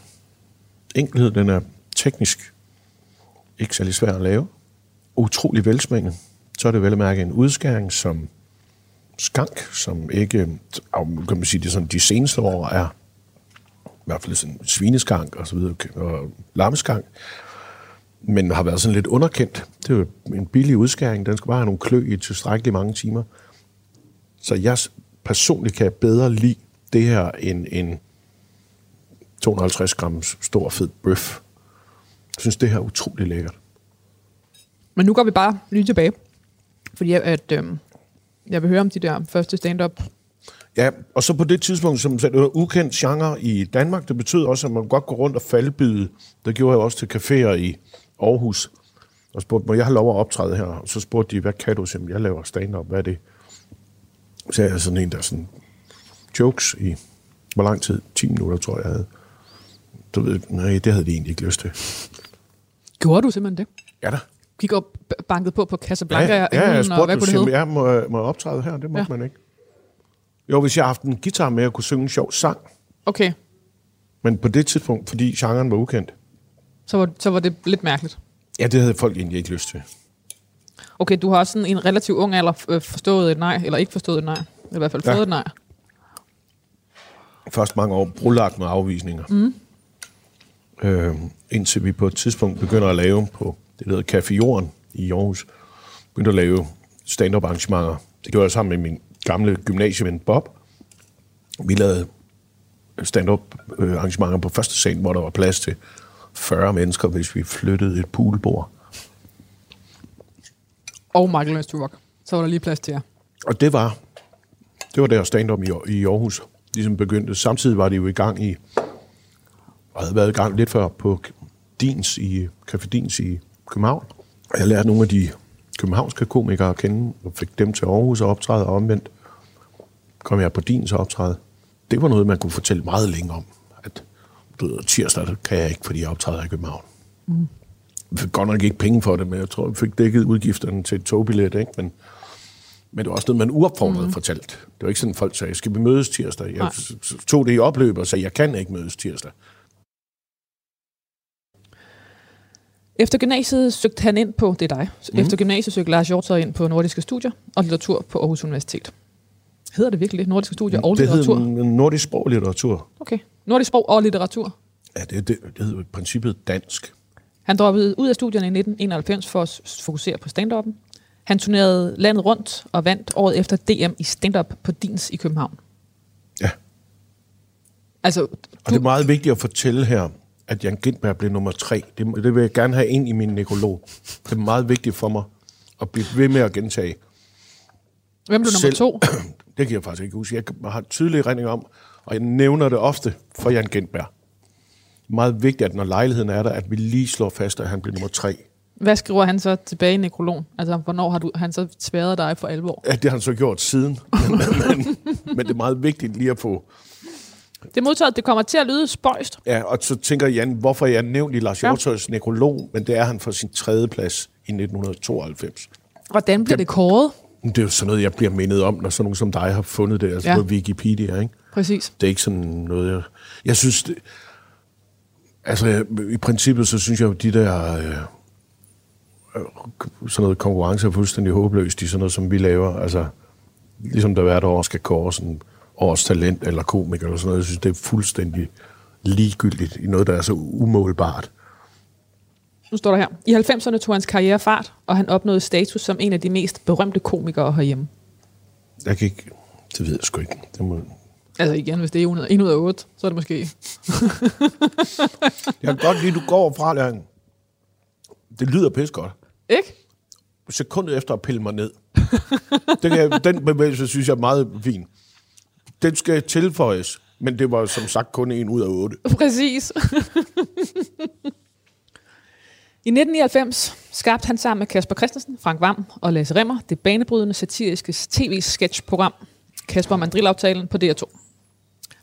Speaker 2: enkelhed, den er teknisk ikke særlig svær at lave. Utrolig velsmagende. Så er det vel at mærke en udskæring som skank, som ikke, kan man sige, det sådan, de seneste år er i hvert fald sådan svineskank og så videre, og lammeskank, men har været sådan lidt underkendt. Det er jo en billig udskæring, den skal bare have nogle klø i tilstrækkeligt mange timer. Så jeg personligt kan bedre lide det her end en 250 gram stor fed bøf. Jeg synes, det her er utrolig lækkert.
Speaker 1: Men nu går vi bare lige tilbage. Fordi jeg, at, øhm, jeg vil høre om de der første stand-up.
Speaker 2: Ja, og så på det tidspunkt, som sagde, det var ukendt genre i Danmark, det betød også, at man godt gå rundt og faldbyde. Det gjorde jeg også til caféer i Aarhus. Og spurgte, må jeg have lov at optræde her? Og så spurgte de, hvad kan du? Så jeg laver stand-up, hvad er det? Så er jeg sådan en, der sådan jokes i, hvor lang tid? 10 minutter, tror jeg, jeg havde. Du ved, nej, det havde de egentlig ikke lyst til.
Speaker 1: Gjorde du simpelthen det?
Speaker 2: Ja da.
Speaker 1: Gik op, banket på på Casablanca
Speaker 2: ja,
Speaker 1: ja,
Speaker 2: ja, jeg
Speaker 1: og
Speaker 2: spurgte,
Speaker 1: hvad kunne det hedde?
Speaker 2: ja, må, jeg- må jeg optræde her? Det måtte
Speaker 1: Ja.
Speaker 2: man ikke. Jo, hvis jeg havde haft en guitar med, og kunne synge en sjov sang.
Speaker 1: Okay,
Speaker 2: Men på det tidspunkt, fordi genren var ukendt,
Speaker 1: så var, så var det lidt mærkeligt.
Speaker 2: ja, det havde folk egentlig ikke lyst til.
Speaker 1: Okay, du har også sådan en relativt ung alder øh, forstået et nej, eller ikke forstået et nej. Eller i hvert fald
Speaker 2: Ja.
Speaker 1: fået et nej.
Speaker 2: Først mange år brulagt med afvisninger. Mm. Øh, indtil vi på et tidspunkt begynder at lave på det, der hedder Café Jorden i Aarhus. Begyndte at lave stand-up arrangementer. Det gjorde jeg sammen med min gamle gymnasieven Bob. Vi lavede stand-up øh, arrangementer på første scene, hvor der var plads til 40 mennesker, hvis vi flyttede et poolbord.
Speaker 1: Og Michael Østervok. Så var der lige plads til jer.
Speaker 2: Og det var, det var der stand-up i, i Aarhus ligesom begyndte. Samtidig var det jo i gang i, og havde været i gang lidt før på Dins i, Café Dins i København. Og jeg lærte nogle af de københavnske komikere at kende, og fik dem til Aarhus og optræde, og omvendt kom jeg på Dins og optræde. Det var noget, man kunne fortælle meget længe om. Du ved, tirsdag kan jeg ikke, fordi jeg optræder i København. Mm. Jeg fik godt nok ikke penge for det, men jeg tror, jeg fik dækket udgifterne til et togbillet, ikke? Men, men det var også noget, man uopfordret mm. fortalt. Det var ikke sådan, folk sagde, skal vi mødes tirsdag? Jeg
Speaker 1: Nej.
Speaker 2: tog det i opløb og sagde, jeg kan ikke mødes tirsdag.
Speaker 1: Efter gymnasiet søgte han ind på, det er dig, mm. efter gymnasiet søgte Lars Hjortøj ind på Nordiske Studier og Litteratur på Aarhus Universitet. Hedder det virkelig det? Nordiske Studier og
Speaker 2: det
Speaker 1: litteratur?
Speaker 2: hedder nordisk sprog og litteratur.
Speaker 1: Okay. Nordisk sprog og litteratur.
Speaker 2: Ja, det, det, det hedder i princippet dansk.
Speaker 1: Han droppede ud af studierne i 1991 for at fokusere på stand-up'en. Han turnerede landet rundt og vandt året efter DM i stand-up på Dins i København.
Speaker 2: Ja.
Speaker 1: Altså,
Speaker 2: Og det er meget vigtigt at fortælle her, at Jan Gindberg blev nummer tre. Det, det vil jeg gerne have ind i min nekrolog. Det er meget vigtigt for mig at blive ved med at gentage.
Speaker 1: hvem blev nummer
Speaker 2: Selv-
Speaker 1: to? [CLEARS THROAT]
Speaker 2: Det kan jeg faktisk ikke huske. Jeg har tydelige erindringer om, og jeg nævner det ofte for Jan Gindberg. Meget vigtigt, at når lejligheden er der, at vi lige slår fast, at han bliver nummer tre.
Speaker 1: Hvad skriver han så tilbage i nekrologen? Altså, hvornår har du, han så sværet dig for alvor?
Speaker 2: Ja, det har han så gjort siden. [LAUGHS] Men, men, men det er meget vigtigt lige at få...
Speaker 1: Det er modtaget, det kommer til at lyde spøjst.
Speaker 2: Ja, og så tænker Jan, hvorfor er jeg nævnt i Lars
Speaker 1: Ja.
Speaker 2: Hjortøjs nekrolog, men det er han for sin tredje plads i 1992.
Speaker 1: Hvordan bliver det kåret?
Speaker 2: Det er jo sådan noget, jeg bliver mindet om, når sådan nogen som dig har fundet det, altså
Speaker 1: Ja.
Speaker 2: ja. på Wikipedia, ikke?
Speaker 1: Præcis.
Speaker 2: Det er ikke sådan noget, jeg... Jeg synes, det, altså i princippet, så synes jeg jo, de der... Øh, øh, sådan noget konkurrence er fuldstændig håbløst i sådan noget, som vi laver. Altså, ligesom der hvert år skal kåre sådan års talent eller komiker eller sådan noget. Jeg synes, det er fuldstændig ligegyldigt i noget, der er så umålbart.
Speaker 1: Nu står der her. I 90'erne tog hans karriere fart, og han opnåede status som en af de mest berømte komikere herhjemme.
Speaker 2: Jeg kan ikke... Det ved jeg sgu ikke. Det må,
Speaker 1: Altså igen, hvis det er 1 ud af 8, så er det måske... [LAUGHS]
Speaker 2: jeg kan godt lide, at du går fra, Læring. Det lyder pis godt.
Speaker 1: Ikke?
Speaker 2: sekundet efter at pille mig ned. den, kan, den bevægelse synes jeg er meget fin. Den skal tilføjes, men det var som sagt kun en ud af otte. [LAUGHS]
Speaker 1: Præcis. I 1999 skabte han sammen med Kasper Christensen, Frank Vam og Lasse Remmer det banebrydende satiriske tv-sketch-program Kasper Mandrill-aftalen på DR2.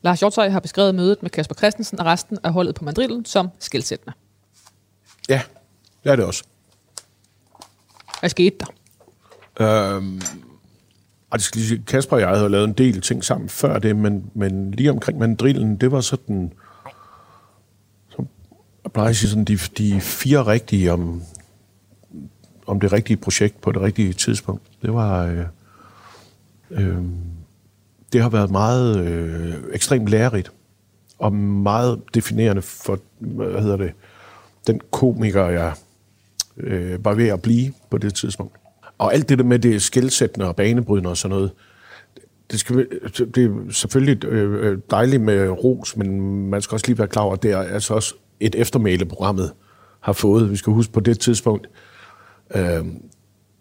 Speaker 1: Lars Hjortøj har beskrevet mødet med Kasper Christensen og resten af holdet på Mandrillen som skældsættende.
Speaker 2: Ja, det er det også.
Speaker 1: Hvad skete der?
Speaker 2: Øhm, og det skal lige Kasper og jeg havde lavet en del ting sammen før det, men, men lige omkring mandrillen, det var sådan, som jeg plejer at sige, sådan de, de fire rigtige om, om det rigtige projekt på det rigtige tidspunkt. Det var, øh, øh, det har været meget øh, ekstremt lærerigt, og meget definerende for, hvad hedder det, den komiker, jeg øh, var ved at blive på det tidspunkt. Og alt det der med det skældsættende og banebrydende og sådan noget, det, skal, det er selvfølgelig øh, dejligt med ros, men man skal også lige være klar over, at det er altså også et eftermæle, programmet har fået. Vi skal huske på det tidspunkt, øh,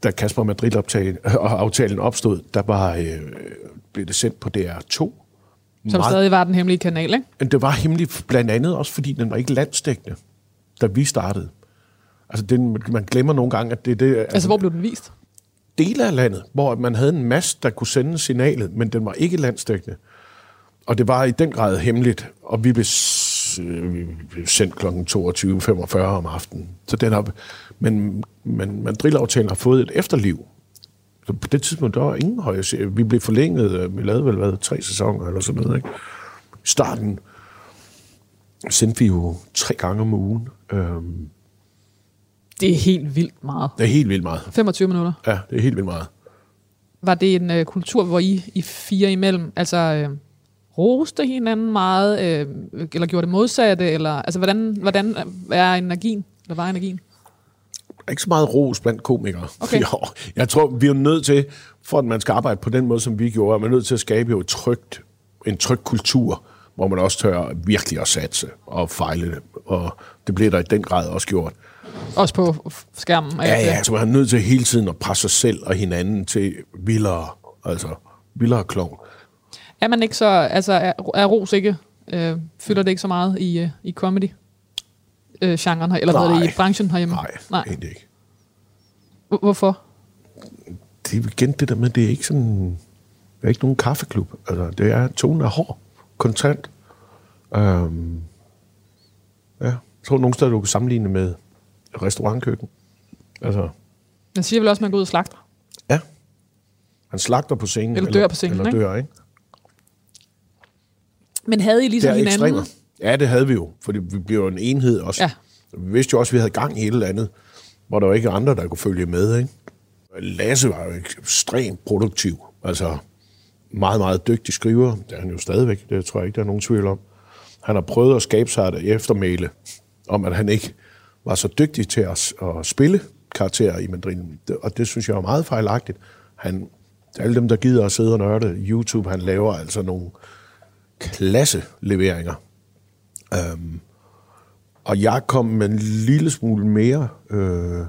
Speaker 2: da Kasper Madrid-aftalen opstod, der var, øh, blev det sendt på DR2.
Speaker 1: Som meget, stadig var den hemmelige kanal, ikke?
Speaker 2: Men det var hemmeligt blandt andet også, fordi den var ikke landstækkende, da vi startede. Altså, den, man glemmer nogle gange, at det... det
Speaker 1: altså, altså, hvor blev den vist?
Speaker 2: Dele af landet, hvor man havde en masse, der kunne sende signalet, men den var ikke landstækkende. Og det var i den grad hemmeligt, og vi blev, vi blev sendt kl. 22.45 om aftenen. Så den har, men, men Mandrill-aftalen har fået et efterliv. Så på det tidspunkt, der var ingen høje serie. Vi blev forlænget, vi lavede vel hvad, tre sæsoner eller sådan noget. Ikke? I starten sendte vi jo tre gange om ugen. Øhm,
Speaker 1: det er helt vildt meget.
Speaker 2: Det er helt vildt meget.
Speaker 1: 25 minutter?
Speaker 2: Ja, det er helt vildt meget.
Speaker 1: Var det en øh, kultur, hvor I, I fire imellem, altså øh, roste hinanden meget, øh, eller gjorde det modsatte, eller altså hvordan, hvordan er energien, eller var energien?
Speaker 2: Ikke så meget ros blandt komikere.
Speaker 1: Okay. [LAUGHS]
Speaker 2: Jo, jeg tror, vi er nødt til, for at man skal arbejde på den måde, som vi gjorde, er man nødt til at skabe jo et trygt, en tryg kultur, hvor man også tør virkelig at satse og fejle det. Og det bliver der i den grad også gjort.
Speaker 1: Også på skærmen?
Speaker 2: Ja, ja, så man er nødt til hele tiden at presse sig selv og hinanden til vildere, altså vildere klovn.
Speaker 1: Er man ikke så, altså er, er ros ikke, øh, fylder det ikke så meget i, øh, i comedy? Øh, genren, eller hvad er det i branchen herhjemme?
Speaker 2: Nej, nej, egentlig ikke.
Speaker 1: Hvorfor?
Speaker 2: Det er igen det der med, det er ikke sådan, det er ikke nogen kaffeklub. Altså, det er, tonen er hård, kontant. Øhm, ja, jeg tror nogle steder, du kan sammenligne med restaurantkøkken. Altså,
Speaker 1: man siger vel også, at man går ud og slagter?
Speaker 2: Ja. Man slagter på scenen.
Speaker 1: Eller dør på scenen,
Speaker 2: eller
Speaker 1: ikke?
Speaker 2: dør, ikke?
Speaker 1: Men havde I ligesom hinanden?
Speaker 2: Ekstremer. Ja, det havde vi jo, fordi vi blev jo en enhed også.
Speaker 1: Ja.
Speaker 2: Vi vidste jo også, at vi havde gang i et eller andet, hvor der var ikke andre, der kunne følge med. Ikke? Lasse var jo ekstremt produktiv. Altså meget, meget dygtig skriver. Det er han jo stadigvæk. Det tror jeg ikke, der er nogen tvivl om. Han har prøvet at skabe sig et eftermæle om, at han ikke var så dygtig til at, at spille karakterer i mandrillen. Og det synes jeg er meget fejlagtigt. Han, alle dem, der gider at sidde og nørde YouTube, han laver altså nogle klasse leveringer. Um, og jeg kom med en lille smule mere, øh,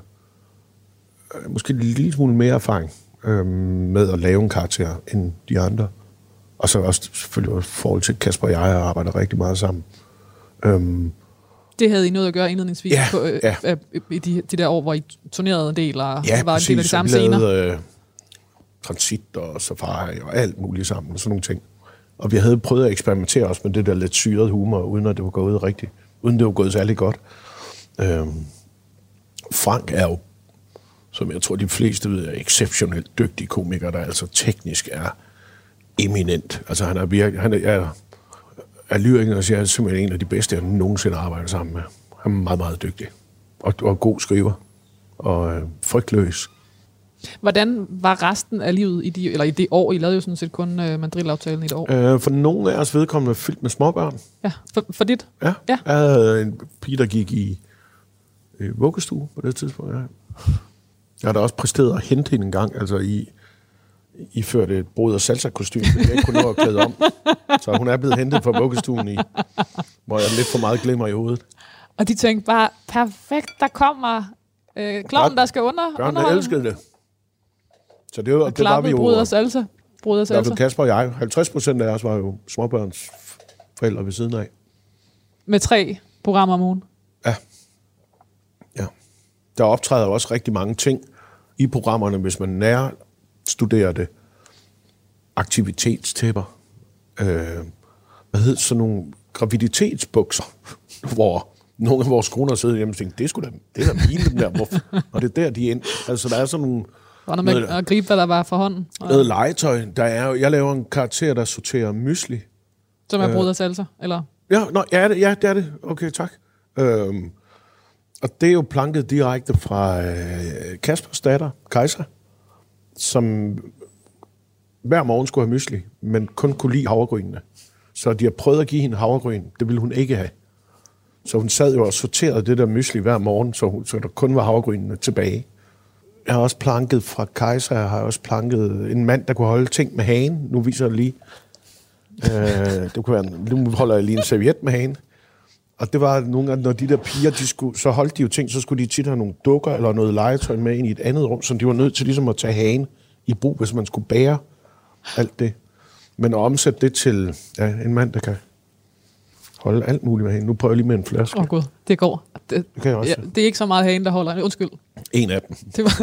Speaker 2: måske en lille smule mere erfaring øh, med at lave en karakter end de andre. Og så også selvfølgelig også forhold til Kasper og jeg har arbejdet rigtig meget sammen. Um,
Speaker 1: det havde I noget at gøre indledningsvis
Speaker 2: ja,
Speaker 1: på, øh,
Speaker 2: ja.
Speaker 1: øh, i de, de der år, hvor I turnerede en del og
Speaker 2: ja,
Speaker 1: var
Speaker 2: præcis,
Speaker 1: en del af de samme scener?
Speaker 2: Øh, transit og safari og alt muligt sammen og sådan nogle ting. Og vi havde prøvet at eksperimentere også med det der lidt syrede humor, uden at det var gået rigtigt. Uden det var gået særlig godt. Øhm, Frank er jo, som jeg tror de fleste ved, er exceptionelt dygtig komiker, der altså teknisk er eminent. Altså han er virkelig, han er, er, er lyriker, og siger, er simpelthen en af de bedste, jeg nogensinde har arbejdet sammen med. Han er meget, meget dygtig. Og, og god skriver. Og øh, frygtløs.
Speaker 1: Hvordan var resten af livet i, de, eller i det år? I lavede jo sådan set kun øh, mandrillaftalen i et år.
Speaker 2: Øh, for nogle af os vedkommende fyldt med småbørn.
Speaker 1: Ja, for, for dit?
Speaker 2: Ja.
Speaker 1: ja.
Speaker 2: Jeg havde en pige, der gik i øh, vuggestue på det tidspunkt. Ja. Jeg har da også præsteret at hente hende en gang, altså i I førte et brød- og salsa-kostyme, som jeg ikke kunne nå at klæde om. Så hun er blevet hentet fra vuggestuen i, hvor jeg lidt for meget glemmer i hovedet.
Speaker 1: Og de tænkte bare, perfekt, der kommer Øh, klovnen, der skal under,
Speaker 2: Børnene elskede det. Så det, var,
Speaker 1: Og
Speaker 2: det var vi jo...
Speaker 1: bruder salsa. Bruder
Speaker 2: Der
Speaker 1: salsa.
Speaker 2: blev Kasper og jeg. 50 procent af os var jo småbørns forældre ved siden af.
Speaker 1: Med tre programmer om ugen.
Speaker 2: Ja. ja. Der optræder jo også rigtig mange ting i programmerne, hvis man nær studerer det. Aktivitetstæpper. Øh, hvad hedder sådan nogle graviditetsbukser, [LAUGHS] hvor nogle af vores koner sidder hjemme og tænker, det er sgu da, det er da mine, dem der. Hvorfor? Og det er der, de er ind. Altså, der er sådan nogle
Speaker 1: Og noget med
Speaker 2: Noget-
Speaker 1: at gribe, hvad der var for hånden. Og,
Speaker 2: noget legetøj. Der er, jo- jeg laver en karakter, der sorterer mysli.
Speaker 1: som er
Speaker 2: øh,
Speaker 1: bruder salsa. Eller
Speaker 2: Ja, nå, ja, det, ja, det er det. Okay, tak. Øhm, og det er jo planket direkte fra øh, Kaspers datter, Kajsa, som hver morgen skulle have mysli, men kun kunne lide havregrynene. Så de har prøvet at give hende havregryn. Det ville hun ikke have. Så hun sad jo og sorterede det der mysli hver morgen, så, hun, så der kun var havregrynene tilbage. Jeg har også planket fra Kajsa, jeg har også planket en mand, der kunne holde ting med hagen. Nu viser jeg lige. Øh, det kunne være, nu holder jeg lige en serviet med hagen. Og det var nogle gange, når de der piger, de skulle, så holdt de jo ting, så skulle de tit have nogle dukker eller noget legetøj med ind i et andet rum, så de var nødt til ligesom at tage hagen i brug, hvis man skulle bære alt det. Men at omsætte det til ja, en mand, der kan holde alt muligt med hagen. Nu prøver jeg lige med en flaske.
Speaker 1: Åh oh, gud, det går. Det,
Speaker 2: Det kan jeg også.
Speaker 1: ja, det er ikke så meget hagen, der holder. Undskyld.
Speaker 2: En af dem.
Speaker 1: Det var, [LAUGHS]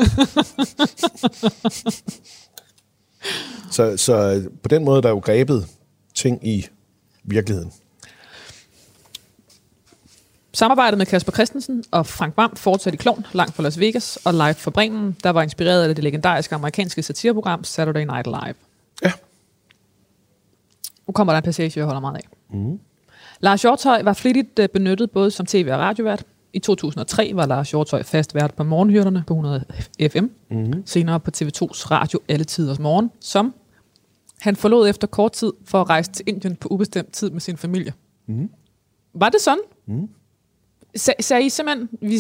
Speaker 2: Så, så på den måde der er der jo grebet ting i virkeligheden.
Speaker 1: Samarbejdet med Kasper Christensen og Frank Vam fortsatte i Klovn, langt fra Las Vegas, og live fra Bremen, der var inspireret af det legendariske amerikanske satireprogram Saturday Night Live.
Speaker 2: Ja.
Speaker 1: Nu kommer der en passage, jeg holder meget af. Mm. Lars Hjortøj var flittigt øh, benyttet både som tv- og radiovært. I 2003 var Lars Hjortøj fast vært på Morgenhyrderne på 100 FM. Mm. Senere på TV2's radio Alle Tiders Morgen, som han forlod efter kort tid for at rejse til Indien på ubestemt tid med sin familie. Mm. Var det sådan? Mm. Sag, sagde I simpelthen, vi,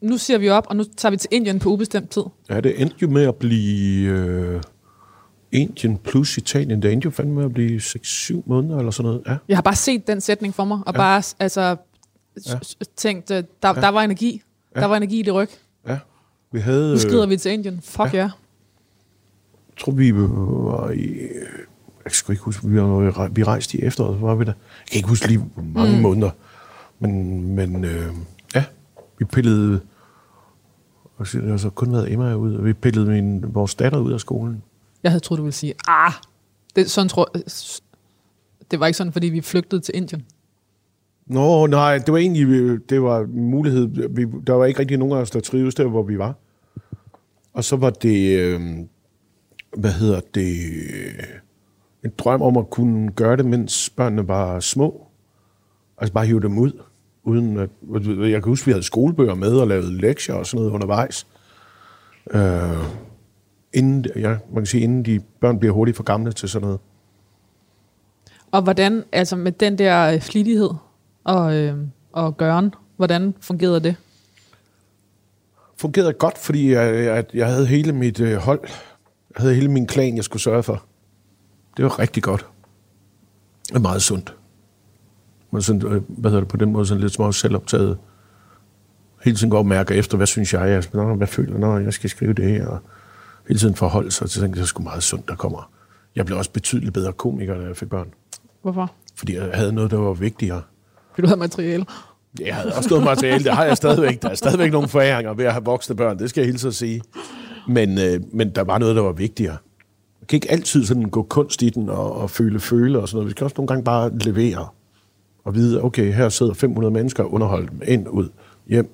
Speaker 1: nu siger vi op, og nu tager vi til Indien på ubestemt tid?
Speaker 2: Ja, det endte jo med at blive øh, Indien plus Italien. Det endte jo fandme med at blive 6-7 måneder eller sådan noget. Ja.
Speaker 1: Jeg har bare set den sætning for mig, og ja. bare altså,
Speaker 2: Ja.
Speaker 1: ja. tænkt, øh, der, ja. der var energi. Ja. Der var energi i det ryg.
Speaker 2: ja. Vi havde...
Speaker 1: Nu skrider vi til Indien. Fuck ja. ja.
Speaker 2: Jeg tror, vi var i... Jeg skal ikke huske, vi, var, vi rejste i efteråret, var vi der? Jeg kan ikke huske lige, mange mm. måneder. Men, men øh, ja, vi pillede... Og så har så kun været Emma ud, og vi pillede min, vores datter ud af skolen.
Speaker 1: Jeg havde troet, du ville sige, ah, det, sådan tror, det var ikke sådan, fordi vi flygtede til Indien.
Speaker 2: Nå, nej, det var egentlig det var en mulighed. Vi, der var ikke rigtig nogen af os, der trives der, hvor vi var. Og så var det, øh, hvad hedder det, en drøm om at kunne gøre det, mens børnene var små. Altså bare hive dem ud. Uden at, jeg kan huske, at vi havde skolebøger med og lavede lektier og sådan noget undervejs. Øh, inden, ja, man kan sige, inden de børn bliver hurtigt for gamle til sådan noget.
Speaker 1: Og hvordan, altså med den der flittighed og, øh, og gøren, hvordan fungerede det?
Speaker 2: fungerede godt, fordi jeg, jeg, jeg havde hele mit øh, hold, jeg havde hele min klan, jeg skulle sørge for. Det var rigtig godt. Og meget sundt. Men sådan, øh, hvad hedder det, på den måde sådan lidt små selvoptaget. Hele tiden går og mærker efter, hvad synes jeg, jeg hvad føler når jeg skal skrive det her. Og hele tiden forholde sig til, at det er sgu meget sundt, der kommer. Jeg blev også betydeligt bedre komiker, da jeg fik børn.
Speaker 1: Hvorfor?
Speaker 2: Fordi jeg havde noget, der var vigtigere.
Speaker 1: Fordi du havde materiale.
Speaker 2: Jeg havde også noget materiale, det har jeg stadigvæk. Der er stadigvæk nogle foræringer ved at have voksne børn, det skal jeg hilse at sige. Men, øh, men der var noget, der var vigtigere. Man kan ikke altid sådan gå kunst i den og, og føle føle og sådan noget. Vi skal også nogle gange bare levere og vide, okay, her sidder 500 mennesker og underholde dem ind, ud, hjem,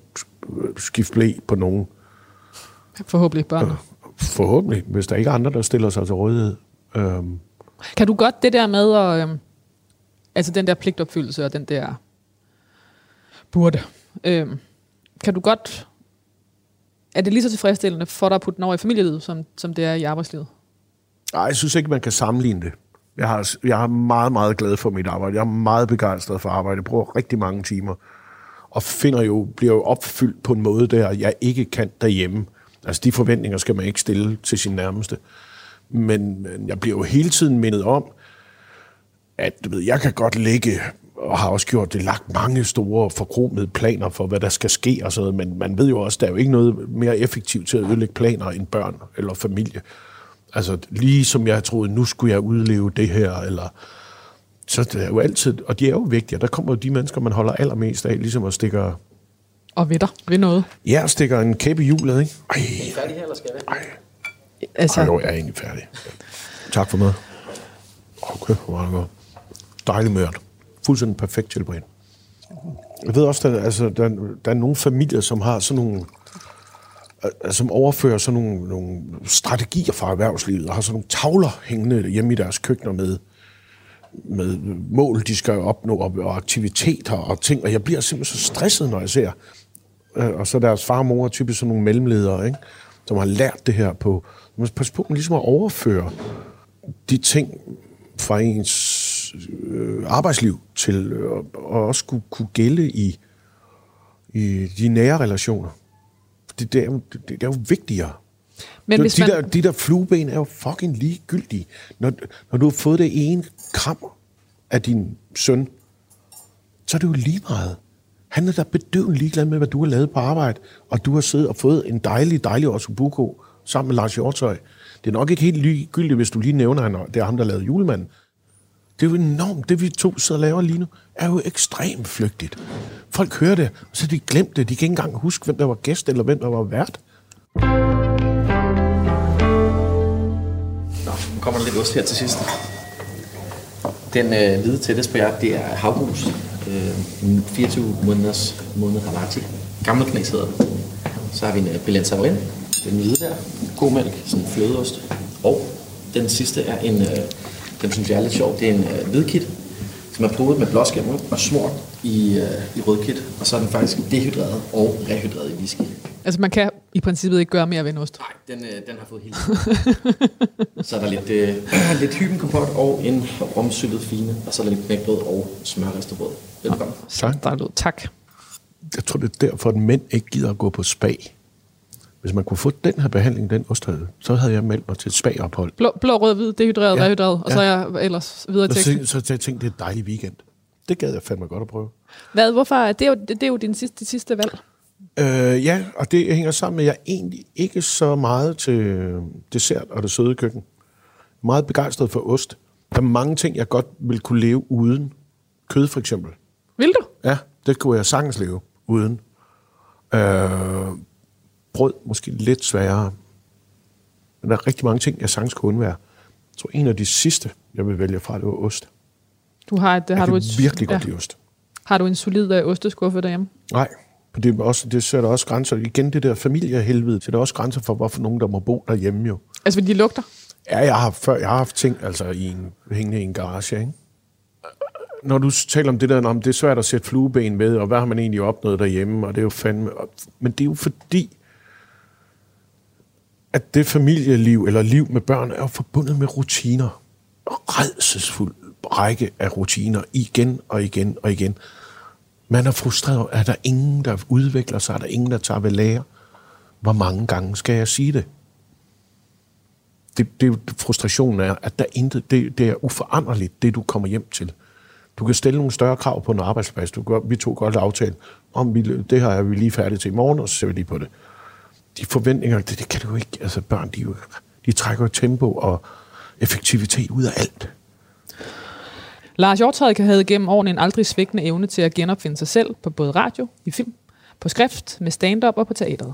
Speaker 2: skift blæ på nogen.
Speaker 1: Forhåbentlig børn.
Speaker 2: Forhåbentlig, hvis der ikke er andre, der stiller sig til rådighed. Øhm,
Speaker 1: Kan du godt det der med, at, øhm, altså den der pligtopfyldelse og den der burde, øhm, kan du godt, er det lige så tilfredsstillende for dig at putte den over i familielivet, som, som det er i arbejdslivet?
Speaker 2: Nej, jeg synes ikke, man kan sammenligne det. Jeg har, jeg er meget, meget glad for mit arbejde. Jeg er meget begejstret for arbejde. Jeg bruger rigtig mange timer. Og finder jo, bliver jo opfyldt på en måde, der jeg ikke kan derhjemme. Altså, de forventninger skal man ikke stille til sin nærmeste. Men men jeg bliver jo hele tiden mindet om, at du ved, jeg kan godt ligge og har også gjort det, lagt mange store forkromede planer for, hvad der skal ske og sådan noget, men man ved jo også, der er jo ikke noget mere effektivt til at ødelægge planer end børn eller familie. Altså lige som jeg troede, nu skulle jeg udleve det her, eller så det er jo altid, og de er jo vigtige, der kommer jo de mennesker, man holder allermest af, ligesom at stikke,
Speaker 1: Og ved dig, ved noget.
Speaker 2: ja, stikker en kæppe i hjulet, ikke? Ej,
Speaker 3: Er I færdige her, eller skal jeg være?
Speaker 1: Altså,
Speaker 2: ej, jo, jeg er egentlig færdig. Tak for mad. Okay, hvor det godt. Dejligt mørt. Fuldstændig perfekt tilbud. Jeg ved også, at altså, der, der er nogle familier, som har sådan nogle øh, som overfører sådan nogle, nogle strategier fra erhvervslivet, og har sådan nogle tavler hængende hjemme i deres køkkener med, med mål, de skal opnå, og, og aktiviteter og ting, og jeg bliver simpelthen så stresset, når jeg ser. Øh, og så deres far og mor er typisk sådan nogle mellemledere, ikke? som har lært det her på. Man skal passe på man ligesom at overføre de ting fra ens øh, arbejdsliv til øh, og også kunne, kunne gælde i, i de nære relationer. Det, det, er, jo, det, det er jo vigtigere.
Speaker 1: men hvis
Speaker 2: de,
Speaker 1: man,
Speaker 2: der, de der flueben er jo fucking ligegyldige. Når, når du har fået det ene kram af din søn, så er det jo lige meget. Han er da bedøvende ligeglad med, hvad du har lavet på arbejde, og du har siddet og fået en dejlig, dejlig Ossobuco sammen med Lars Hjortøj. Det er nok ikke helt ligegyldigt, hvis du lige nævner, at han- det er ham, der lavede julemanden. Det er jo enormt. Det vi to sidder og laver lige nu, er jo ekstremt flygtigt. Folk hører det, og så de glemt det. De kan ikke engang huske, hvem der var gæst, eller hvem der var vært.
Speaker 3: Nå, nu kommer der lidt ost her til sidst. Den øh, hvide tættest på jer, det er havgrus. Øh, 24 måneders måned halati. Gamle knæs hedder det. Så har vi en øh, Belen Savarin. Den hvide der. God mælk, sådan en flødeost. Og den sidste er en, øh, den synes jeg er lidt sjov, det er en øh, hvidkit, som er podet med blåskæm og smurt i, øh, i rødkit. Og så er den faktisk dehydreret og rehydreret i whisky.
Speaker 1: altså, man kan i princippet ikke gøre mere ved en ost.
Speaker 3: Nej, den, øh, den har fået helt [LAUGHS] Så er der lidt, øh, [CLEARS THROAT] lidt hybenkompot og en romsyltet fine, og så er der lidt knækbrød og smørristet brød. Velkommen.
Speaker 2: Tak.
Speaker 1: Der lød. Tak.
Speaker 2: Jeg tror, det er derfor, at mænd ikke gider at gå på spa. Hvis man kunne få den her behandling, den osthade, så havde jeg meldt mig til et spa-ophold.
Speaker 1: Blå, blå rød, hvid, dehydreret,
Speaker 2: Ja.
Speaker 1: rehydreret, og
Speaker 2: Ja.
Speaker 1: så er jeg ellers videre til.
Speaker 2: så, så, jeg tænkte, det er en dejlig weekend. Det gad jeg fandme godt at prøve.
Speaker 1: Hvad, hvorfor? Det er jo, det, er jo din sidste, sidste valg.
Speaker 2: Øh, ja, og det hænger sammen med, at jeg egentlig ikke så meget til dessert og det søde køkken. Meget begejstret for ost. Der er mange ting, jeg godt vil kunne leve uden. Kød for eksempel.
Speaker 1: Vil du?
Speaker 2: Ja, det kunne jeg sagtens leve uden. Øh, brød måske lidt sværere. Men der er rigtig mange ting, jeg sagtens kunne undvære. Jeg tror, en af de sidste, jeg vil vælge fra, det var ost.
Speaker 1: Du har, et,
Speaker 2: Jeg
Speaker 1: har, du et,
Speaker 2: virkelig godt
Speaker 1: ja.
Speaker 2: lide ost.
Speaker 1: har du en solid uh, osteskuffe derhjemme?
Speaker 2: Nej, det, er også, det sætter også grænser. Igen det der familiehelvede, så der er også grænser for, hvorfor nogen, der må bo derhjemme jo.
Speaker 1: Altså, de lugter.
Speaker 2: Ja, jeg har, før, jeg har haft ting altså, i en, hængende i en garage, ikke? Når du taler om det der, om det er svært at sætte flueben ved, og hvad har man egentlig opnået derhjemme, og det er jo fandme... Men det er jo fordi, at det familieliv eller liv med børn er jo forbundet med rutiner. Redselsfuld række af rutiner igen og igen og igen. Man er frustreret. Er der ingen, der udvikler sig? Er der ingen, der tager ved lære? Hvor mange gange skal jeg sige det? det, det, frustrationen er, at der intet, det, det er uforanderligt, det du kommer hjem til. Du kan stille nogle større krav på en arbejdsplads. Du gør, vi to godt aftale, om vi, det her er vi lige færdige til i morgen, og så ser vi lige på det. De forventninger, det, det kan du jo ikke. Altså børn, de, de trækker jo tempo og effektivitet ud af alt.
Speaker 1: Lars Hjortøj havde gennem årene en aldrig svigtende evne til at genopfinde sig selv på både radio, i film, på skrift, med stand-up og på teatret.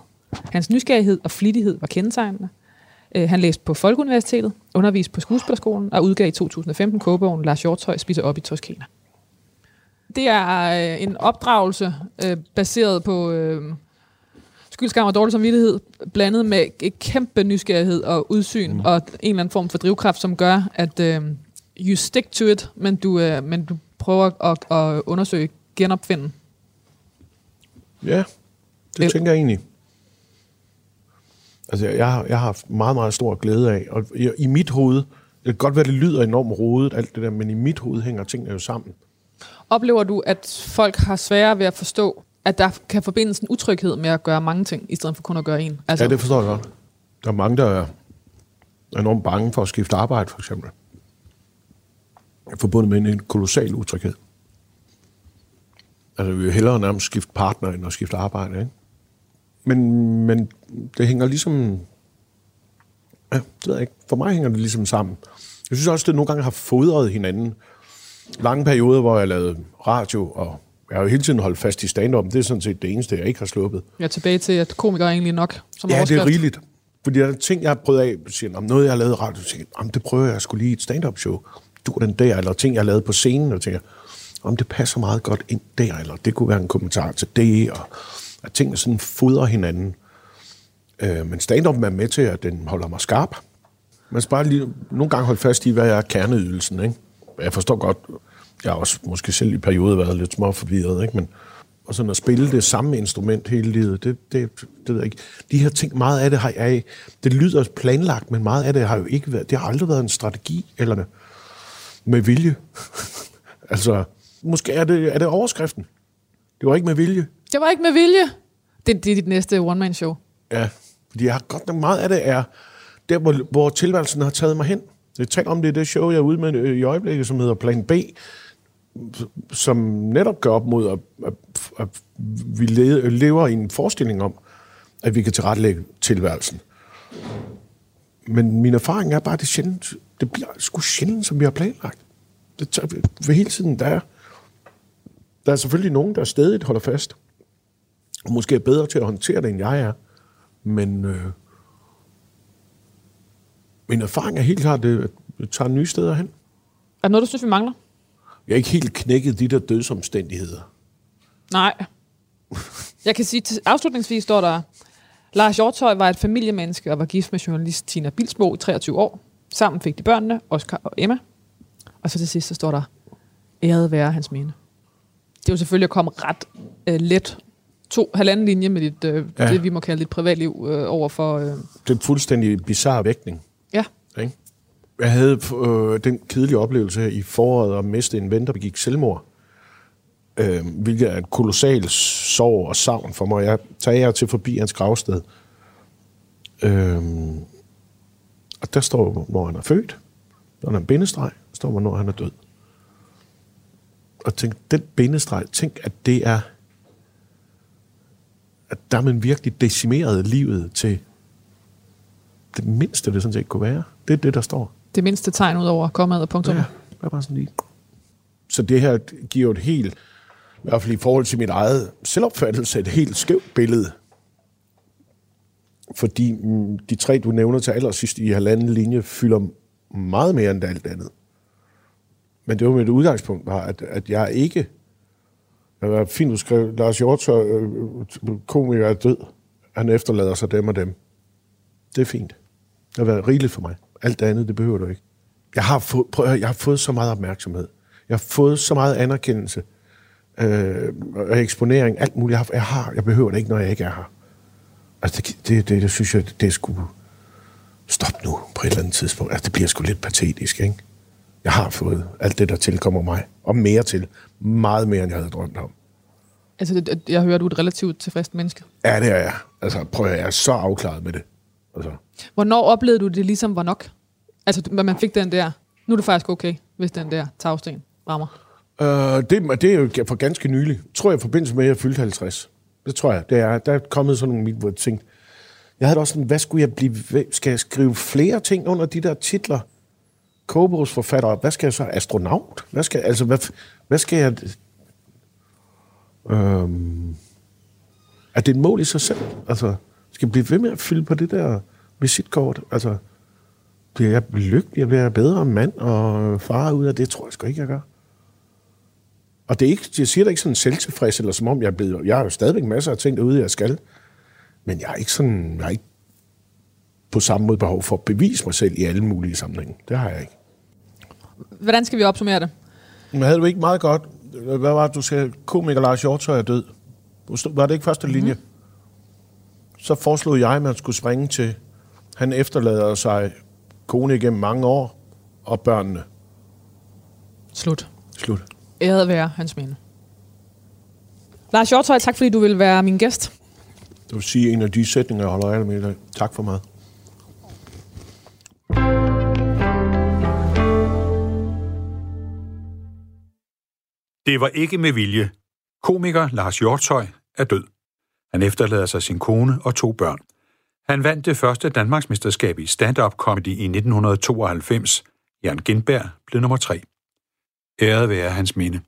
Speaker 1: Hans nysgerrighed og flittighed var kendetegnende. Øh, han læste på Folkeuniversitetet, underviste på Skuespillerskolen og udgav i 2015 kogebogen Lars Hjortøj spiser op i Toskana. Det er øh, en opdragelse øh, baseret på øh, skyldskam og dårlig samvittighed, blandet med et kæmpe nysgerrighed og udsyn, mm. og en eller anden form for drivkraft, som gør, at øh, you stick to it, men du, øh, men du prøver at, at undersøge, genopfinde.
Speaker 2: Ja, det
Speaker 1: El-
Speaker 2: tænker jeg egentlig. Altså, jeg, jeg, har, jeg har haft meget, meget stor glæde af, og i, i mit hoved, det kan godt være, det lyder enormt rodet, alt det der, men i mit hoved hænger tingene jo sammen.
Speaker 1: Oplever du, at folk har sværere ved at forstå, at der kan forbindes en utryghed med at gøre mange ting, i stedet for kun at gøre en?
Speaker 2: Altså, ja, det forstår jeg godt. Der er mange, der er enormt bange for at skifte arbejde, for eksempel. Forbundet med en kolossal utryghed. Altså, vi vil hellere nærmest skifte partner, end at skifte arbejde, ikke? Men, men det hænger ligesom... Ja, det ved jeg ikke. For mig hænger det ligesom sammen. Jeg synes også, det nogle gange har fodret hinanden. Lange perioder, hvor jeg lavede radio, og jeg har jo hele tiden holdt fast i stand-up. Det er sådan set det eneste, jeg ikke har sluppet.
Speaker 1: Jeg er tilbage til, at komikere er egentlig nok som
Speaker 2: Ja, det
Speaker 1: overskrift.
Speaker 2: er rigeligt. Fordi der er ting, jeg har prøvet af, siger, om noget, jeg har lavet i radio, jeg, om det prøver jeg skulle lige i et stand-up show. Du den der, eller ting, jeg har lavet på scenen, og tænker, om det passer meget godt ind der, eller det kunne være en kommentar til det, og at tingene sådan fodrer hinanden. Øh, men stand-up er med til, at den holder mig skarp. Man skal bare lige nogle gange holde fast i, hvad er kerneydelsen, ikke? Jeg forstår godt, jeg har også måske selv i perioder været lidt små forvirret, ikke? Men, og sådan at spille det samme instrument hele livet, det, det, det ved jeg ikke. De her ting, meget af det har jeg, det lyder planlagt, men meget af det har jo ikke været, det har aldrig været en strategi, eller med vilje. [LAUGHS] altså, måske er det, er det overskriften. Det var ikke med vilje.
Speaker 1: Det var ikke med vilje. Det, det er dit næste one-man-show.
Speaker 2: Ja, fordi jeg har godt nok meget af det er, der hvor, hvor tilværelsen har taget mig hen. Jeg taler om det det show, jeg er ude med øh, i øjeblikket, som hedder Plan B, som netop gør op mod, at, at, at vi lever i en forestilling om, at vi kan tilrettelægge tilværelsen. Men min erfaring er bare, at det, sjældent, det bliver sgu sjældent, som vi har planlagt. Det tager, for hele tiden, der er, der er selvfølgelig nogen, der stadig holder fast, og måske er bedre til at håndtere det, end jeg er. Men øh, min erfaring er helt klart, at det tager nye steder hen.
Speaker 1: Er der noget, du synes, vi mangler?
Speaker 2: Jeg er ikke helt knækket de der dødsomstændigheder.
Speaker 1: Nej. Jeg kan sige, til afslutningsvis står der, Lars Hjortøj var et familiemenneske og var gift med journalist Tina Bilsbo i 23 år. Sammen fik de børnene, Oscar og Emma. Og så til sidst, så står der, æret være hans minde. Det er jo selvfølgelig at komme ret øh, let to, halvanden linje med dit, øh,
Speaker 2: Ja.
Speaker 1: ja. det, vi må kalde dit privatliv øh, over for... Øh,
Speaker 2: Det er en fuldstændig bizarre vægtning. Jeg havde øh, den kedelige oplevelse her i foråret at miste en ven, der begik selvmord. Øh, hvilket er en kolossal sorg og savn for mig. Jeg tager jer til forbi hans gravsted. Øh, og der står, hvor han er født. Der er en bindestreg. Der står, hvornår han er død. Og tænk, den bindestreg, tænk, at det er... At der er man virkelig decimeret livet til det mindste, det sådan set kunne være. Det er det, der står
Speaker 1: det mindste tegn ud over kommet og punktum.
Speaker 2: Ja, det bare sådan lige. Så det her giver jo et helt, i hvert fald i forhold til mit eget selvopfattelse, et helt skævt billede. Fordi mm, de tre, du nævner til allersidst i halvanden linje, fylder meget mere end alt andet. Men det var mit udgangspunkt, var, at, at jeg ikke... Det var fint, du skrev, Lars Hjortøj, øh, komiker er død. Han efterlader sig dem og dem. Det er fint. Det har været rigeligt for mig. Alt det andet, det behøver du ikke. Jeg har, fået, prøv at høre, jeg har fået så meget opmærksomhed. Jeg har fået så meget anerkendelse øh, og eksponering, alt muligt. Jeg har, jeg har, jeg behøver det ikke, når jeg ikke er her. Altså, det, det, det, det synes jeg, det er sgu... Stop nu på et eller andet tidspunkt. Altså, det bliver sgu lidt patetisk, ikke? Jeg har fået alt det, der tilkommer mig. Og mere til. Meget mere, end jeg havde drømt om.
Speaker 1: Altså, det, jeg hører, du er et relativt tilfreds menneske.
Speaker 2: Ja, det er jeg. Altså, prøv at jeg er så afklaret med det. Altså,
Speaker 1: Hvornår oplevede du det ligesom var nok? Altså, at man fik den der, nu er det faktisk okay, hvis den der tagsten rammer.
Speaker 2: Øh, det, det er jo for ganske nylig. Tror jeg i forbindelse med, at jeg fyldte 50. Det tror jeg. Det er, der er kommet sådan nogle mit, hvor jeg tænkte, jeg havde også sådan, hvad skulle jeg blive? Skal jeg skrive flere ting under de der titler? Kogebogsforfatter. Hvad skal jeg så? Astronaut? Hvad skal, altså, hvad, hvad skal jeg... Øhm, er det et mål i sig selv? Altså, skal jeg blive ved med at fylde på det der visitkort? Altså, bliver jeg lykkelig? Bliver jeg bedre mand og far ud af det? Tror jeg sgu ikke, jeg gør. Og det er ikke, jeg siger det ikke sådan selvtilfreds, eller som om jeg er blevet... Jeg har jo stadigvæk masser af ting derude, jeg skal. Men jeg er ikke sådan... Jeg har ikke på samme måde behov for at bevise mig selv i alle mulige sammenhænge. Det har jeg ikke.
Speaker 1: Hvordan skal vi opsummere det?
Speaker 2: Men havde du ikke meget godt... Hvad var det, du sagde? Komiker Lars Hjortøj er død. Var det ikke første linje? Mm. Så foreslog jeg, at man skulle springe til... Han efterlader sig kone igennem mange år, og børnene.
Speaker 1: Slut.
Speaker 2: Slut.
Speaker 1: Æret være hans minde. Lars Hjortøj, tak fordi du vil være min gæst.
Speaker 2: Det vil sige en af de sætninger, jeg holder af med i dag. Tak for meget.
Speaker 4: Det var ikke med vilje. Komiker Lars Hjortøj er død. Han efterlader sig sin kone og to børn. Han vandt det første Danmarksmesterskab i stand-up comedy i 1992. Jan Gindberg blev nummer tre. Æret være hans minde.